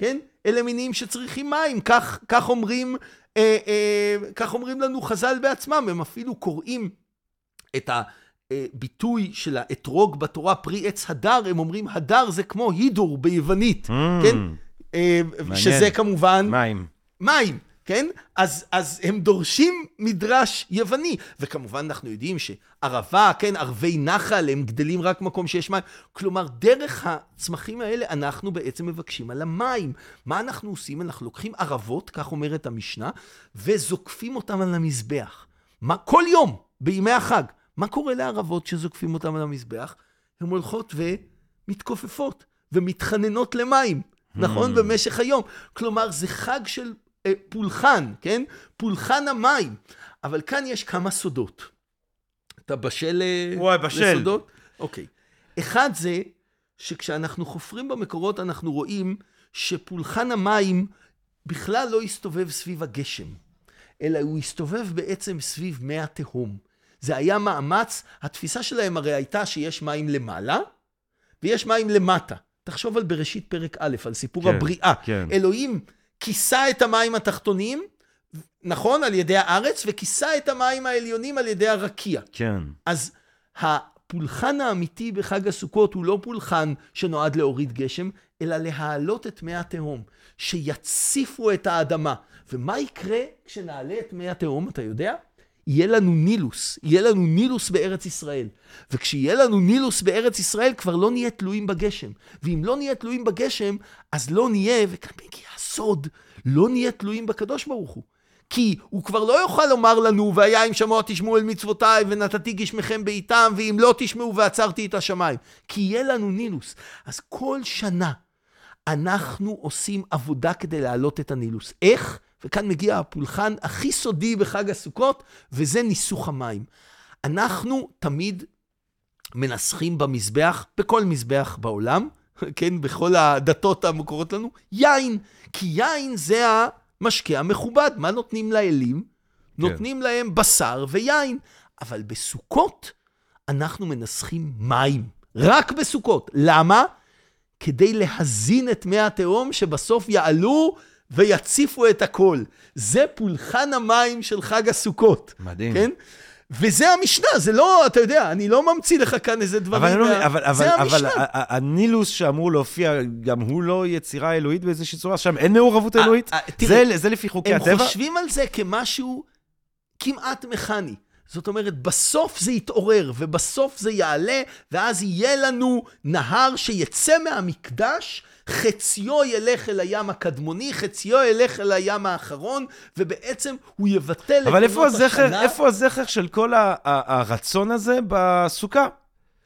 כן? אלה מינים שצריכים מים. כך, כך אומרים, אה, אה, כך אומרים לנו חז"ל בעצמם. הם אפילו קוראים את הביטוי של האתרוג בתורה, פרי עץ הדר, הם אומרים, הדר זה כמו הידור ביוונית, Mm, כן? אה, מעניין. שזה כמובן מים. מים, כן? אז, אז הם דורשים מדרש יווני. וכמובן אנחנו יודעים שערבה, כן, ערבי נחל, הם גדלים רק במקום שיש מים. כלומר, דרך הצמחים האלה אנחנו בעצם מבקשים על המים. מה אנחנו עושים? אנחנו לוקחים ערבות, כך אומרת המשנה, וזוקפים אותם על המזבח. מה, כל יום, בימי החג. מה קורה לערבות שזוקפים אותם על המזבח? הן הולכות ומתכופפות ומתחננות למים, נכון? במשך היום. כלומר, זה חג של פולחן, כן? פולחן המים. אבל כאן יש כמה סודות. אתה בשל אה, וואי, בשל. לסודות? אוקיי. אחד זה שכשאנחנו חופרים במקורות אנחנו רואים שפולחן המים בכלל לא הסתובב סביב הגשם, אלא הוא הסתובב בעצם סביב מי התהום. זה היה מאמץ, התפיסה שלהם הרי הייתה שיש מים למעלה ויש מים למטה. תחשוב על בראשית פרק א', על סיפור כן, הבריאה. כן. אלוהים כיסה את המים התחתונים, נכון, על ידי הארץ, וכיסה את המים העליונים על ידי הרקיע. כן. אז הפולחן האמיתי בחג הסוכות הוא לא פולחן שנועד להוריד גשם, אלא להעלות את מי התהום, שיציפו את האדמה. ומה יקרה כשנעלה את מי התהום, אתה יודע? יהיה לנו נילוס, יהיה לנו נילוס בארץ ישראל. וכשיהיה לנו נילוס בארץ ישראל, כבר לא נהיה תלויים בגשם. ואם לא נהיה תלויים בגשם, אז לא נהיה, וכאן מגיע הסוד, לא נהיה תלויים בקדוש ברוך הוא. כי הוא כבר לא יוכל לומר לנו, והיה אם שמוע תשמעו אל מצוותיי, ונתתי גשמכם בעיתם, ואם לא תשמעו ועצרתי את השמיים. כי יהיה לנו נילוס. אז כל שנה אנחנו עושים עבודה כדי להעלות את הנילוס. איך? וכאן מגיע הפולחן הכי סודי בחג הסוכות, וזה ניסוך המים. אנחנו תמיד מנסחים במזבח, בכל מזבח בעולם, כן, בכל הדתות המוכרות לנו, יין. כי יין זה המשקה המכובד. מה נותנים לאלים? נותנים להם בשר ויין. אבל בסוכות אנחנו מנסחים מים. רק בסוכות. למה? כדי להזין את מי התהום שבסוף יעלו ויציפו את הכל. זה פולחן המים של חג הסוכות. מדהים. כן? וזה המשנה, זה לא, אתה יודע, אני לא ממציא לך כאן איזה דברים. אבל, לא, מה- אבל, אבל, זה אבל המשנה. ה- הנילוס שאמור להופיע, גם הוא לא יצירה אלוהית באיזושהי צורה? שם אין מעורבות אלוהית? אה, תראה, זה, זה לפי חוקי הם הטבע? חושבים על זה כמשהו כמעט מכני. זאת אומרת, בסוף זה יתעורר, ובסוף זה יעלה, ואז יהיה לנו נהר שיצא מהמקדש, חציו ילך אל הים הקדמוני, חציו ילך אל הים האחרון, ובעצם הוא יבטל אבל את איפה עונות הזכר, השנה. איפה הזכר של כל ה- ה- הרצון הזה בסוכה?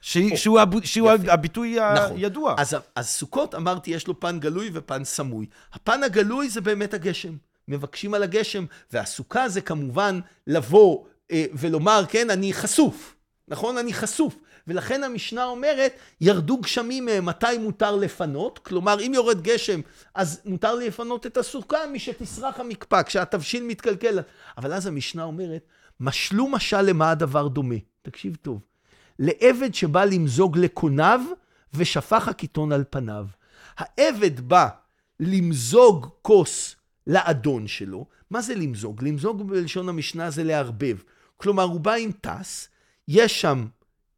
שהיא- או, שהוא הב- שהוא יפה. הביטוי נכון. הידוע. אז, אז סוכות, אמרתי, יש לו פן גלוי ופן סמוי. הפן הגלוי זה באמת הגשם. מבקשים על הגשם, והסוכה זה כמובן לבוא אה, ולומר, כן, אני חשוף. נכון? אני חשוף. ולכן המשנה אומרת, ירדו גשמים מהם, מתי מותר לפנות? כלומר, אם יורד גשם, אז מותר לפנות את הסוכה משתסרח המקפא, כשהתבשיל מתקלקל. אבל אז המשנה אומרת, משלו משל למה הדבר דומה. תקשיב טוב. לעבד שבא למזוג לקוניו ושפך הקיטון על פניו. העבד בא למזוג כוס לאדון שלו. מה זה למזוג? למזוג בלשון המשנה זה לערבב. כלומר, הוא בא עם טס, יש שם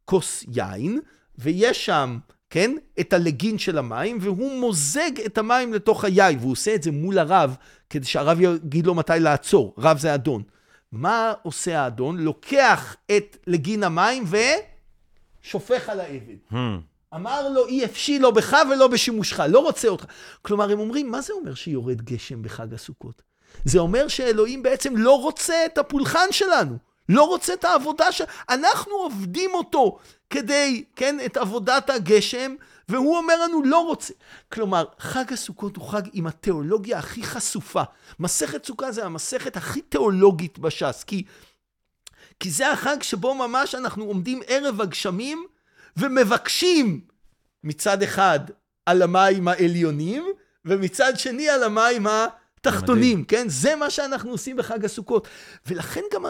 כוס יין, ויש שם, כן, את הלגין של המים, והוא מוזג את המים לתוך היין, והוא עושה את זה מול הרב, כדי שהרב יגיד לו מתי לעצור. רב זה אדון. מה עושה האדון? לוקח את לגין המים ושופך על העבד. Hmm. אמר לו, אי אפשי לא בך ולא בשימושך, לא רוצה אותך. כלומר, הם אומרים, מה זה אומר שיורד גשם בחג הסוכות? זה אומר שאלוהים בעצם לא רוצה את הפולחן שלנו, לא רוצה את העבודה ש... אנחנו עובדים אותו כדי, כן, את עבודת הגשם, והוא אומר לנו, לא רוצה. כלומר, חג הסוכות הוא חג עם התיאולוגיה הכי חשופה. מסכת סוכה זה המסכת הכי תיאולוגית בש"ס, כי, כי זה החג שבו ממש אנחנו עומדים ערב הגשמים, ומבקשים מצד אחד על המים העליונים, ומצד שני על המים התחתונים, כן? זה מה שאנחנו עושים בחג הסוכות. ולכן גם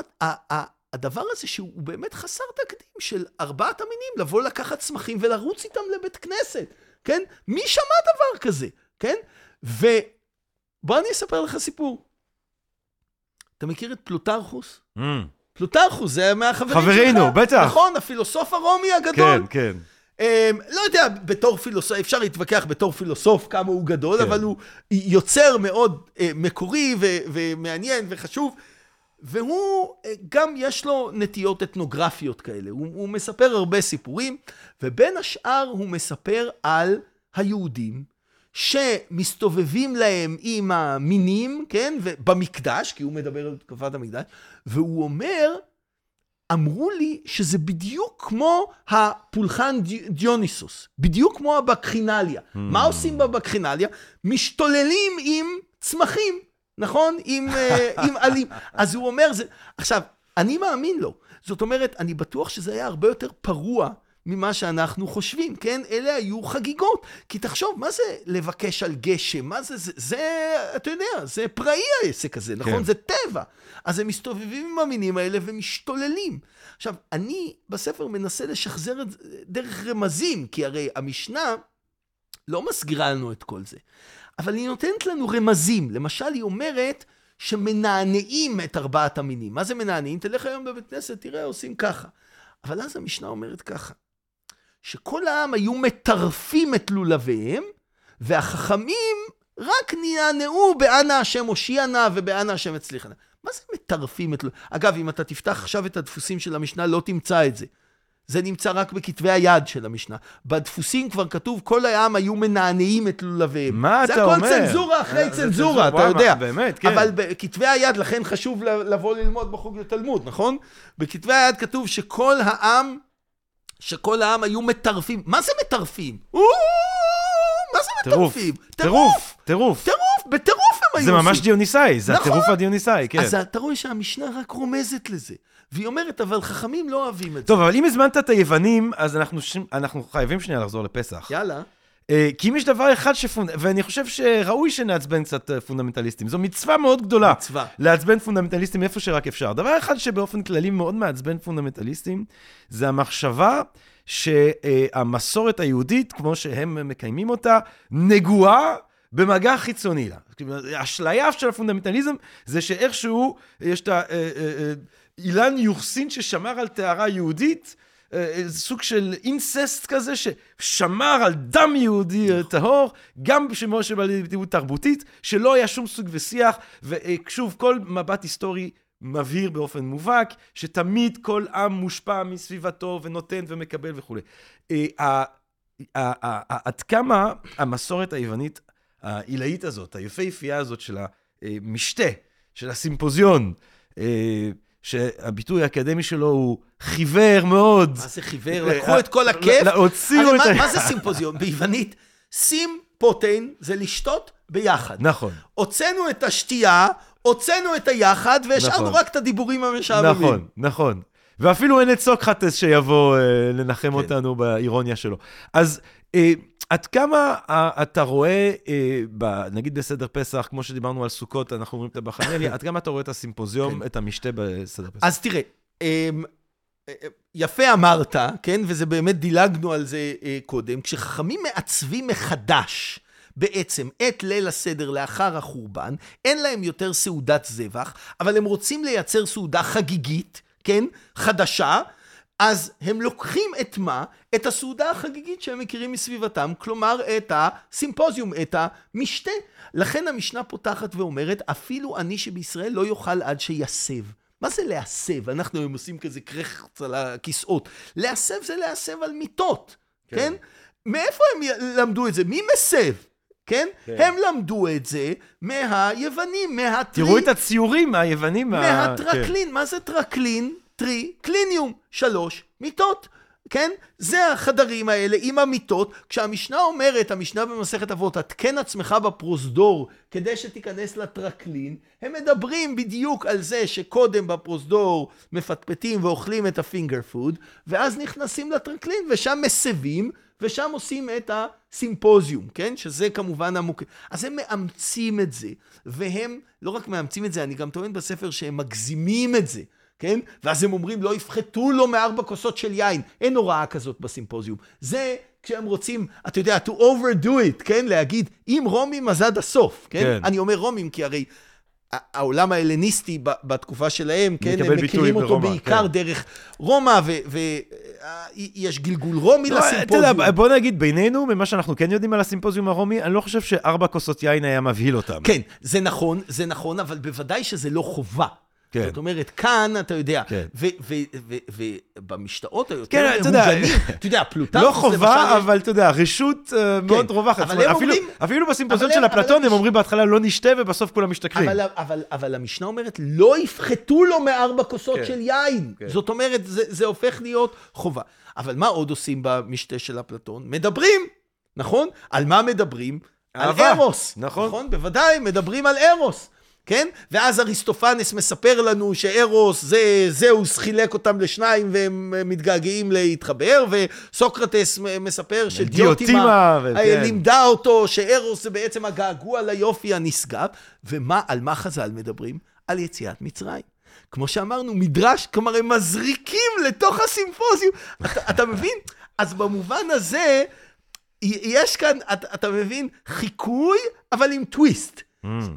הדבר הזה שהוא באמת חסר תקדים של ארבעת המינים, לבוא לקחת צמחים ולרוץ איתם לבית כנסת, כן? מי שמע דבר כזה, כן? ובוא אני אספר לך סיפור. אתה מכיר את פלוטרכוס? Mm. פלוטרכוס, זה מהחברים שלך. חברינו, בטח. נכון, הפילוסוף הרומי הגדול. כן, כן. Um, לא יודע, בתור פילוסוף, אפשר להתווכח בתור פילוסוף כמה הוא גדול, כן. אבל הוא יוצר מאוד uh, מקורי ו- ומעניין וחשוב, והוא, uh, גם יש לו נטיות אתנוגרפיות כאלה. הוא, הוא מספר הרבה סיפורים, ובין השאר הוא מספר על היהודים שמסתובבים להם עם המינים, כן, במקדש, כי הוא מדבר על תקופת המקדש, והוא אומר, אמרו לי שזה בדיוק כמו הפולחן די- דיוניסוס, בדיוק כמו הבקחינליה. Hmm. מה עושים בבקחינליה? משתוללים עם צמחים, נכון? עם, אה, עם עלים. אז הוא אומר, זה... עכשיו, אני מאמין לו. זאת אומרת, אני בטוח שזה היה הרבה יותר פרוע ממה שאנחנו חושבים, כן? אלה היו חגיגות. כי תחשוב, מה זה לבקש על גשם? מה זה, זה, זה אתה יודע, זה פראי העסק הזה, נכון? כן. זה טבע. אז הם מסתובבים עם המינים האלה ומשתוללים. עכשיו, אני בספר מנסה לשחזר את זה דרך רמזים, כי הרי המשנה לא מסגירה לנו את כל זה, אבל היא נותנת לנו רמזים. למשל, היא אומרת שמנענעים את ארבעת המינים. מה זה מנענעים? תלך היום בבית כנסת, תראה, עושים ככה. אבל אז המשנה אומרת ככה, שכל העם היו מטרפים את לולביהם, והחכמים רק נענעו באנה השם הושיע נא ובאנה השם הצליחה נא. מה זה מטרפים את לולביהם? אגב, אם אתה תפתח עכשיו את הדפוסים של המשנה, לא תמצא את זה. זה נמצא רק בכתבי היד של המשנה. בדפוסים כבר כתוב, כל העם היו מנענעים את לולביהם. מה אתה זה אומר? הכל צנזורה אחרי אה, זה צנזורה, אתה יודע. באמת, כן. אבל בכתבי היד, לכן חשוב לבוא ללמוד בחוג לתלמוד, נכון? בכתבי היד כתוב שכל העם, שכל העם היו מטרפים. מה זה מטרפים? מה זה מטרפים? טירוף, טירוף. טירוף, בטירוף הם היו זה ממש עושים. דיוניסי, זה נכון. הטירוף הדיוניסי, כן. אז אתה רואה שהמשנה רק רומזת לזה. והיא אומרת, אבל חכמים לא אוהבים את זה. טוב, אבל אם הזמנת את היוונים, אז אנחנו חייבים שנייה לחזור לפסח. יאללה. אה, כי אם יש דבר אחד שפונ... ואני חושב שראוי שנעצבן קצת אה, פונדמנטליסטים. זו מצווה מאוד גדולה. מצווה. לעצבן פונדמנטליסטים איפה שרק אפשר. דבר אחד שבאופן כללי מאוד מעצבן פונדמנטליסטים, זה המחשבה שהמסורת היהודית, כמו שהם מקיימים אותה, נגועה במגע חיצוני לה. האשליה של הפונדמנטליזם זה שאיכשהו יש את האילן יוחסין ששמר על טהרה יהודית, אה, אה, סוג של אינססט כזה ששמר על דם יהודי אה, טהור, גם בשמו שבא לידי תרבותית, שלא היה שום שיג ושיח, ושוב, כל מבט היסטורי מבהיר באופן מובהק, שתמיד כל עם מושפע מסביבתו ונותן ומקבל וכולי. אה, עד כמה המסורת היוונית העילאית הזאת, היפהפייה הזאת של המשתה, של הסימפוזיון, אה, שהביטוי האקדמי שלו הוא חיוור מאוד. מה זה חיוור? לקחו את כל הכיף? לא, הוציאו את מה- ה... מה זה סימפוזיון? ביוונית, סימפוטיין זה לשתות ביחד. נכון. הוצאנו את השתייה, הוצאנו את היחד, והשארנו נכון. רק את הדיבורים המשעממים. נכון, נכון. ואפילו אין את סוקרטס שיבוא אה, לנחם כן. אותנו באירוניה שלו. אז אה, עד כמה אה, אתה רואה, אה, נגיד בסדר פסח, כמו שדיברנו על סוכות, אנחנו אומרים את הבחנליה, עד כמה אתה רואה את הסימפוזיום, כן. את המשתה בסדר פסח? אז תראה, אה, יפה אמרת, כן, וזה באמת דילגנו על זה אה, קודם, כשחכמים מעצבים מחדש בעצם את ליל הסדר לאחר החורבן, אין להם יותר סעודת זבח, אבל הם רוצים לייצר סעודה חגיגית, כן, חדשה, אז הם לוקחים את מה? את הסעודה החגיגית שהם מכירים מסביבתם, כלומר את הסימפוזיום, את המשתה. לכן המשנה פותחת ואומרת, אפילו אני שבישראל לא יאכל עד שיסב. מה זה להסב? אנחנו היום עושים כזה קרחץ על הכיסאות. להסב זה להסב על מיטות, כן? כן. מאיפה הם למדו את זה? מי מסב? כן? כן. הם למדו את זה מהיוונים, מהטרי... תראו את הציורים מהיוונים. מה- כן. מהטרקלין, מה זה טרקלין? tri, clinium, שלוש מיטות. כן? זה החדרים האלה עם המיטות. כשהמשנה אומרת, המשנה במסכת אבות, התקן עצמך בפרוזדור כדי שתיכנס לטרקלין, הם מדברים בדיוק על זה שקודם בפרוזדור מפטפטים ואוכלים את ה finger food, ואז נכנסים לטרקלין ושם מסבים, ושם עושים את הסימפוזיום, כן? שזה כמובן המוק... אז הם מאמצים את זה, והם לא רק מאמצים את זה, אני גם טוען בספר שהם מגזימים את זה. כן? ואז הם אומרים, לא יפחתו לו מארבע כוסות של יין. אין הוראה כזאת בסימפוזיום. זה כשהם רוצים, אתה יודע, to overdo it, כן? להגיד, אם רומים אז עד הסוף, כן? כן. אני אומר רומים כי הרי... העולם ההלניסטי בתקופה שלהם, כן, הם מכירים אותו ברומא, בעיקר כן. דרך רומא, ויש גלגול רומי לא, אתה לסימפוזיום. יודע, בוא נגיד בינינו, ממה שאנחנו כן יודעים על הסימפוזיום הרומי, אני לא חושב שארבע כוסות יין היה מבהיל אותם. כן, זה נכון, זה נכון, אבל בוודאי שזה לא חובה. כן. זאת אומרת, כאן, אתה יודע, כן. ובמשתאות היותר כן, אתה יודע, מהוגנים, אתה יודע, פלוטנקוס, לא חובה, אבל אתה יודע, רשות אה, מאוד רווחת. אפילו- בסימפוזיון של אפלטון, הם- אומרים בהתחלה לא נשתה, ובסוף כולם משתכרים. אבל, אבל, אבל המשנה אומרת, לא יפחתו לו מארבע כוסות כן. של יין. כן. זאת אומרת, זה, זה הופך להיות חובה. אבל מה עוד עושים במשתה של אפלטון? מדברים, נכון? על מה מדברים? על ארוס. נכון. נכון, בוודאי, מדברים על ארוס. כן? ואז אריסטופנס מספר לנו שארוס, זה, זהוס חילק אותם לשניים והם מתגעגעים להתחבר, וסוקרטס מספר דיוטימה, שדיוטימה וכן. אה, לימדה אותו שארוס זה בעצם הגעגוע ליופי הנשגב. ומה, על מה חז"ל מדברים? על יציאת מצרים. כמו שאמרנו, מדרש, כלומר, הם מזריקים לתוך הסימפוזיום. אתה, אתה מבין? אז במובן הזה, יש כאן, אתה, אתה מבין, חיקוי, אבל עם טוויסט.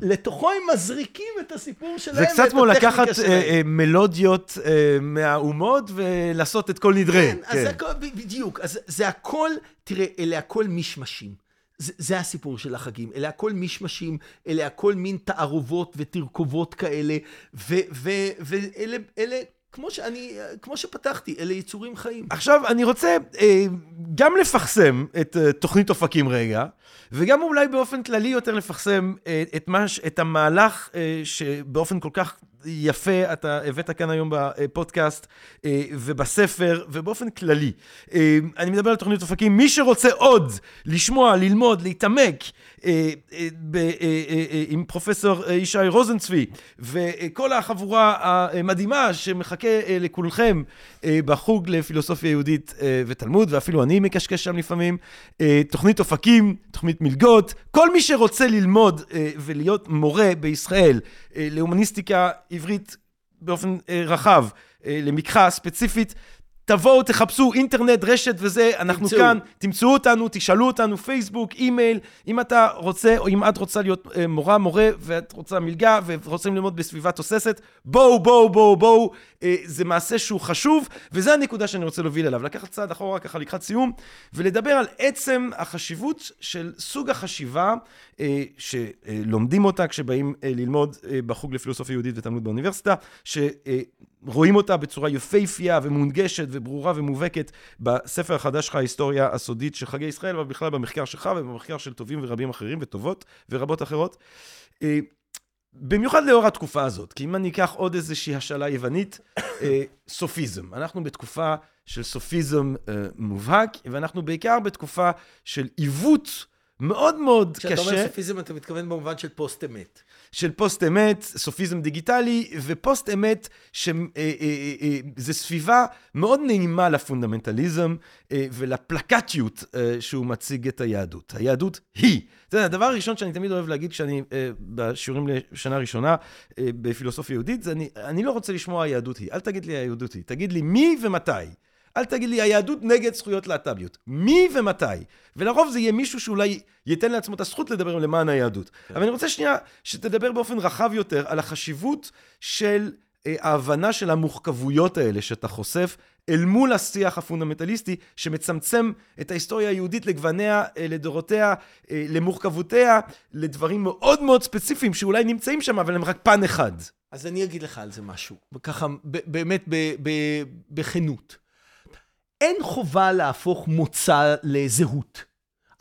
לתוכו הם מזריקים את הסיפור שלהם זה קצת כמו לקחת. אה, אה, מלודיות אה, מהאומות ולעשות את כל נדרי. כן, אז זה הכל, בדיוק, אז זה הכל, תראה, אלה הכל מישמשים. זה, זה הסיפור של החגים, אלה הכל מישמשים, אלה הכל מין תערובות ותרכובות כאלה, ו- ו- ואלה, אלה, כמו שאני, כמו שפתחתי, אלה יצורים חיים. עכשיו, אני רוצה אה, גם לפחסם את אה, תוכנית אופקים רגע, וגם אולי באופן כללי יותר לפחסם אה, את, מה, את המהלך אה, שבאופן כל כך יפה אתה הבאת כאן היום בפודקאסט אה, ובספר ובאופן כללי. אה, אני מדבר על תוכנית אופקים. מי שרוצה עוד לשמוע, ללמוד, להתעמק אה, עם פרופסור ישי רוזנצבי וכל החבורה המדהימה שמחכה לכולכם בחוג לפילוסופיה יהודית ותלמוד, ואפילו אני מקשקש שם לפעמים. תוכנית אופקים, תוכנית מלגות, כל מי שרוצה ללמוד ולהיות מורה בישראל להומניסטיקה עברית באופן אה, רחב, אה, למקחה ספציפית, תבואו, תחפשו אינטרנט, רשת וזה, אנחנו תמצאו. כאן, תמצאו אותנו, תשאלו אותנו, פייסבוק, אימייל, אם אתה רוצה, או אם את רוצה להיות אה, מורה, מורה, ואת רוצה מלגה, ורוצים ללמוד בסביבה תוססת, בואו, בואו, בואו, בואו, זה מעשה שהוא חשוב, וזה הנקודה שאני רוצה להוביל אליו, לקחת צעד אחורה ככה לקראת סיום, ולדבר על עצם החשיבות של סוג החשיבה אה, שלומדים אותה כשבאים אה, ללמוד אה, בחוג לפילוסופיה יהודית ותלמוד באוניברסיטה, שרואים אותה בצורה יפהפייה ומונגשת וברורה ומובהקת בספר החדש שלך, ההיסטוריה הסודית של חגי ישראל, אבל בכלל במחקר שלך ובמחקר של טובים ורבים אחרים וטובות ורבות אחרות. במיוחד לאור התקופה הזאת, כי אם אני אקח עוד איזושהי השאלה יוונית, אה, סופיזם. אנחנו בתקופה של סופיזם אה, מובהק, ואנחנו בעיקר בתקופה של עיוות מאוד מאוד כשאתה קשה. אומר סופיזם, אתה מתכוון במובן של פוסט אמת. של פוסט אמת, סופיזם דיגיטלי, ופוסט אמת, שזה סביבה מאוד נעימה לפונדמנטליזם אה, ולפלקטיות אה, שהוא מציג את היהדות. היהדות היא. יודע, הדבר הראשון שאני תמיד אוהב להגיד כשאני אה, בשיעורים לשנה ראשונה אה, בפילוסופיה יהודית, זה אני, אני לא רוצה לשמוע היהדות היא. אל תגיד לי היהדות היא, תגיד לי מי ומתי. אל תגיד לי, היהדות נגד זכויות להט"ביות. מי ומתי? ולרוב זה יהיה מישהו שאולי ייתן לעצמו את הזכות לדבר למען היהדות. כן. אבל אני רוצה שנייה שתדבר באופן רחב יותר על החשיבות של אה, ההבנה של המורכבויות האלה שאתה חושף אל מול השיח הפונדמנטליסטי שמצמצם את ההיסטוריה היהודית לגווניה, אה, לדורותיה, אה, למורכבותיה, לדברים מאוד מאוד ספציפיים שאולי נמצאים שם, אבל הם רק פן אחד. אז אני אגיד לך על זה משהו, וככה, ב- באמת בכנות. אין חובה להפוך מוצא לזהות.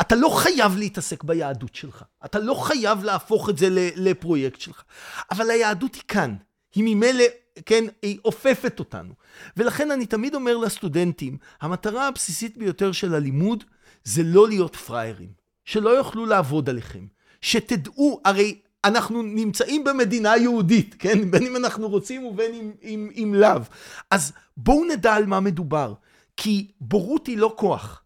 אתה לא חייב להתעסק ביהדות שלך. אתה לא חייב להפוך את זה לפרויקט שלך. אבל היהדות היא כאן. היא ממילא, כן, היא אופפת אותנו. ולכן אני תמיד אומר לסטודנטים, המטרה הבסיסית ביותר של הלימוד זה לא להיות פראיירים. שלא יוכלו לעבוד עליכם. שתדעו, הרי אנחנו נמצאים במדינה יהודית, כן? בין אם אנחנו רוצים ובין אם, אם, אם לאו. אז בואו נדע על מה מדובר. כי בורות היא לא כוח.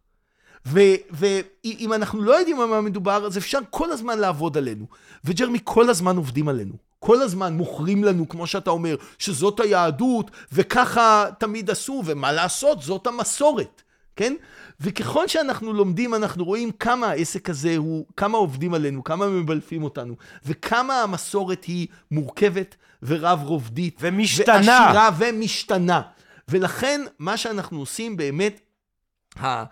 ואם אנחנו לא יודעים על מה מדובר, אז אפשר כל הזמן לעבוד עלינו. וג'רמי, כל הזמן עובדים עלינו. כל הזמן מוכרים לנו, כמו שאתה אומר, שזאת היהדות, וככה תמיד עשו, ומה לעשות, זאת המסורת, כן? וככל שאנחנו לומדים, אנחנו רואים כמה העסק הזה הוא, כמה עובדים עלינו, כמה מבלפים אותנו, וכמה המסורת היא מורכבת ורב-רובדית. ומשתנה. ועשירה ומשתנה. ולכן, מה שאנחנו עושים באמת, ה-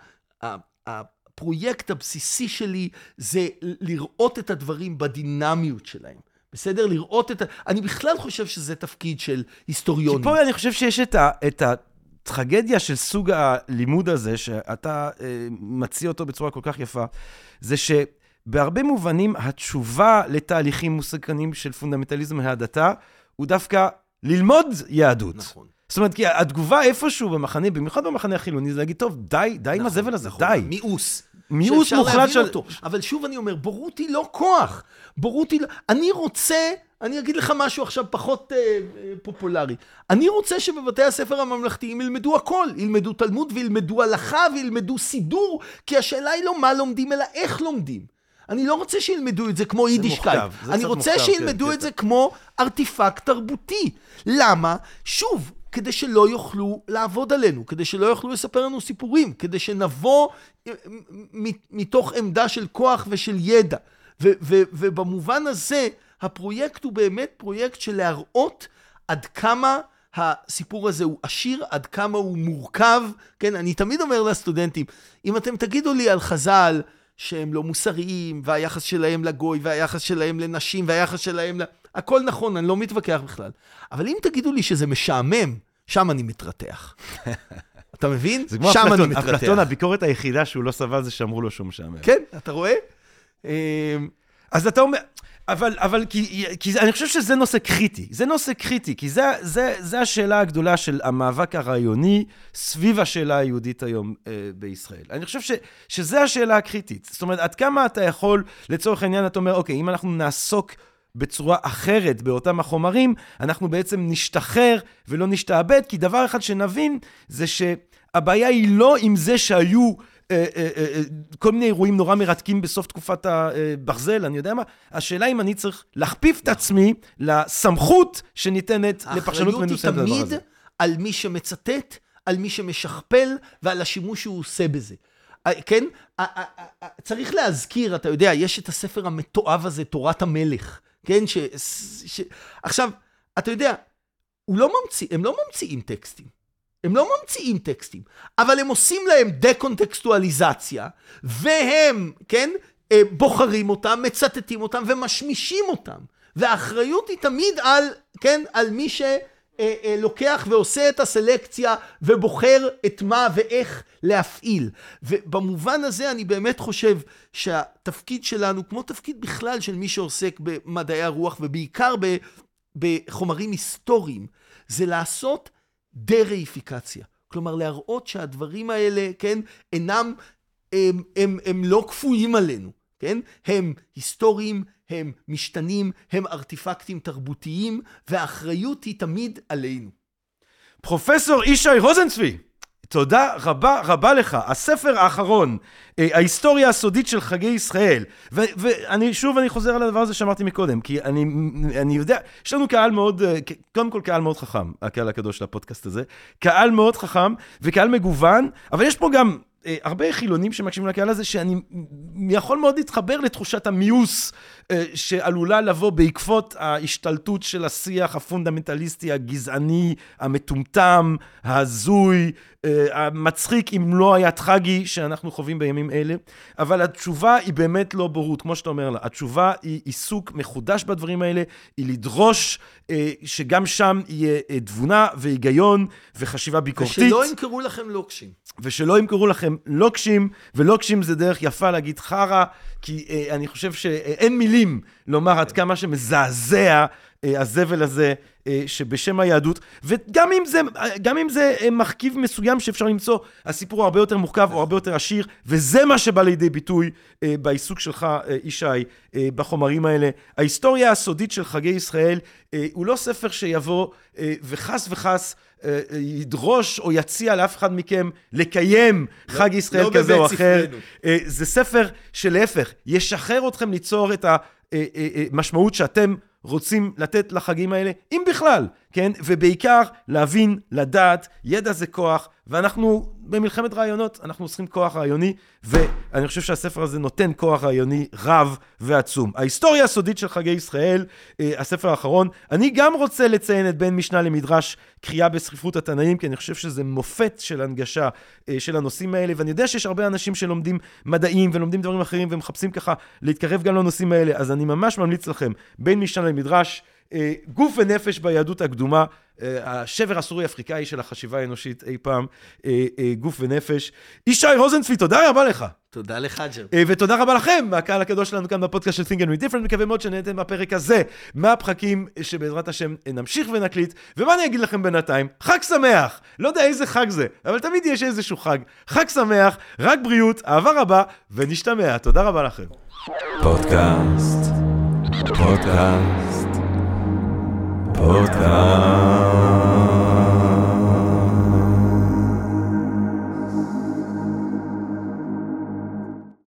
ה- הפרויקט הבסיסי שלי זה לראות את הדברים בדינמיות שלהם. בסדר? לראות את ה... אני בכלל חושב שזה תפקיד של היסטוריונים. כי פה אני חושב שיש את, ה, את הטרגדיה של סוג הלימוד הזה, שאתה אה, מציע אותו בצורה כל כך יפה, זה שבהרבה מובנים התשובה לתהליכים מוסקנים של פונדמנטליזם והדתה, הוא דווקא ללמוד יהדות. נכון. זאת אומרת, כי התגובה איפשהו במחנה, במיוחד במחנה החילוני, זה להגיד, טוב, די, די עם נכון, הזבל הזה, נכון, די. מיאוס. מיאוס מוחלט של... אותו. אבל שוב אני אומר, בורות היא לא כוח. בורות היא לא... אני רוצה, אני אגיד לך משהו עכשיו פחות אה, אה, פופולרי. אני רוצה שבבתי הספר הממלכתיים ילמדו הכל. ילמדו תלמוד וילמדו הלכה וילמדו סידור, כי השאלה היא לא מה לומדים, אלא איך לומדים. אני לא רוצה שילמדו את זה כמו יידישקייט. אני רוצה מורכב, שילמדו כן, את כן. זה כמו ארטיפקט תרבותי. למה? שוב, כדי שלא יוכלו לעבוד עלינו, כדי שלא יוכלו לספר לנו סיפורים, כדי שנבוא אה, מתוך עמדה של כוח ושל ידע. ובמובן הזה, הפרויקט הוא באמת פרויקט של להראות עד כמה הסיפור הזה הוא עשיר, עד כמה הוא מורכב. כן, אני תמיד אומר לסטודנטים, אם אתם תגידו לי על חז"ל, שהם לא מוסריים, והיחס שלהם לגוי, והיחס שלהם לנשים, והיחס שלהם ל... הכל נכון, אני לא מתווכח בכלל. אבל אם תגידו לי שזה משעמם, שם אני מתרתח. אתה מבין? זה כמו שם אני אפלטון, מתרתח. אפלטון, הביקורת היחידה שהוא לא סבל זה שאמרו לו שהוא משעמם. כן, אתה רואה? אמ, אז אתה אומר, אבל, אבל כי, כי אני חושב שזה נושא קריטי. זה נושא קריטי, כי זה, זה, זה השאלה הגדולה של המאבק הרעיוני סביב השאלה היהודית היום אה, בישראל. אני חושב ש, שזה השאלה הקריטית. זאת אומרת, עד כמה אתה יכול, לצורך העניין, אתה אומר, אוקיי, אם אנחנו נעסוק בצורה אחרת באותם החומרים, אנחנו בעצם נשתחרר ולא נשתעבד, כי דבר אחד שנבין זה שהבעיה היא לא עם זה שהיו... אה, אה, אה, אה, כל מיני אירועים נורא מרתקים בסוף תקופת הברזל, אני יודע מה. השאלה אם אני צריך להכפיף את עצמי לסמכות שניתנת לפרשנות האחריות היא מנוספת לדבר תמיד הזה. על מי שמצטט, על מי שמשכפל ועל השימוש שהוא עושה בזה. אה, כן? אה, צריך להזכיר, אתה יודע, יש את הספר המתועב הזה, תורת המלך, כן? ש... ש... עכשיו, אתה יודע, הוא לא ממציא, הם לא ממציאים טקסטים. הם לא ממציאים טקסטים, אבל הם עושים להם דה-קונטקסטואליזציה, והם, כן, אה, בוחרים אותם, מצטטים אותם ומשמישים אותם. והאחריות היא תמיד על, כן, על מי שלוקח ועושה את הסלקציה ובוחר את מה ואיך להפעיל. ובמובן הזה אני באמת חושב שהתפקיד שלנו, כמו תפקיד בכלל של מי שעוסק במדעי הרוח ובעיקר ב, בחומרים היסטוריים, זה לעשות דה-ראיפיקציה. כלומר, להראות שהדברים האלה, כן, אינם, הם, הם, הם לא כפויים עלינו, כן? הם היסטוריים, הם משתנים, הם ארטיפקטים תרבותיים, והאחריות היא תמיד עלינו. פרופסור ישי רוזנצבי, תודה רבה רבה לך. הספר האחרון, אה, ההיסטוריה הסודית של חגי ישראל, ואני שוב אני חוזר על הדבר הזה שאמרתי מקודם, כי אני, אני יודע, יש לנו קהל מאוד, אה, קודם כל קהל מאוד חכם, הקהל הקדוש של הפודקאסט הזה, קהל מאוד חכם וקהל מגוון, אבל יש פה גם אה, הרבה חילונים שמקשיבים לקהל הזה, שאני יכול מאוד להתחבר לתחושת המיוס אה, שעלולה לבוא בעקבות ההשתלטות של השיח הפונדמנטליסטי, הגזעני, המטומטם, ההזוי, אה, המצחיק, אם לא היה טרגי, שאנחנו חווים בימים אלה. אבל התשובה היא באמת לא בורות, כמו שאתה אומר לה. התשובה היא עיסוק מחודש בדברים האלה, היא לדרוש אה, שגם שם יהיה אה, תבונה והיגיון וחשיבה ביקורתית. ושלא ימכרו לכם לוקשים. ושלא ימכרו לכם לוקשים, ולוקשים זה דרך יפה להגיד חרא, כי אה, אני חושב שאין מילים לומר עד כמה שמזעזע אה, הזבל הזה אה, שבשם היהדות, וגם אם זה, גם אם זה אה, מרכיב מסוים שאפשר למצוא, הסיפור הוא הרבה יותר מורכב, הוא הרבה יותר עשיר, וזה מה שבא לידי ביטוי אה, בעיסוק שלך, אה, ישי, אה, בחומרים האלה. ההיסטוריה הסודית של חגי ישראל אה, הוא לא ספר שיבוא אה, וחס וחס ידרוש או יציע לאף אחד מכם לקיים חג ישראל לא כזה או אחר. ספרנו. אה, זה ספר שלהפך, ישחרר אתכם ליצור את המשמעות שאתם רוצים לתת לחגים האלה, אם בכלל, כן? ובעיקר להבין, לדעת, ידע זה כוח, ואנחנו במלחמת רעיונות, אנחנו צריכים כוח רעיוני, ואני חושב שהספר הזה נותן כוח רעיוני רב ועצום. ההיסטוריה הסודית של חגי ישראל, אה, הספר האחרון, אני גם רוצה לציין את בין משנה למדרש, קריאה בספרות התנאים, כי אני חושב שזה מופת של הנגשה אה, של הנושאים האלה, ואני יודע שיש הרבה אנשים שלומדים מדעים ולומדים דברים אחרים ומחפשים ככה להתקרב גם לנושאים האלה, אז אני ממש ממליץ לכם, בין משנה למדרש, גוף ונפש ביהדות הקדומה, אה, השבר הסורי-אפריקאי של החשיבה האנושית אי פעם, אה, גוף ונפש. ישי רוזנצבי, תודה רבה לך. תודה לך, ג'ר. ותודה רבה לכם, הקהל הקדוש שלנו כאן בפודקאסט של Think and Read Different, מקווה מאוד שנהנתם מהפרק הזה, מהפחקים שבעזרת השם נמשיך ונקליט. ומה אני אגיד לכם בינתיים? חג שמח! לא יודע איזה חג זה, אבל תמיד יש איזשהו חג. חג שמח, רק בריאות, אהבה רבה, ונשתמע. תודה רבה לכם. פודקאסט, פודקאסט. אותם.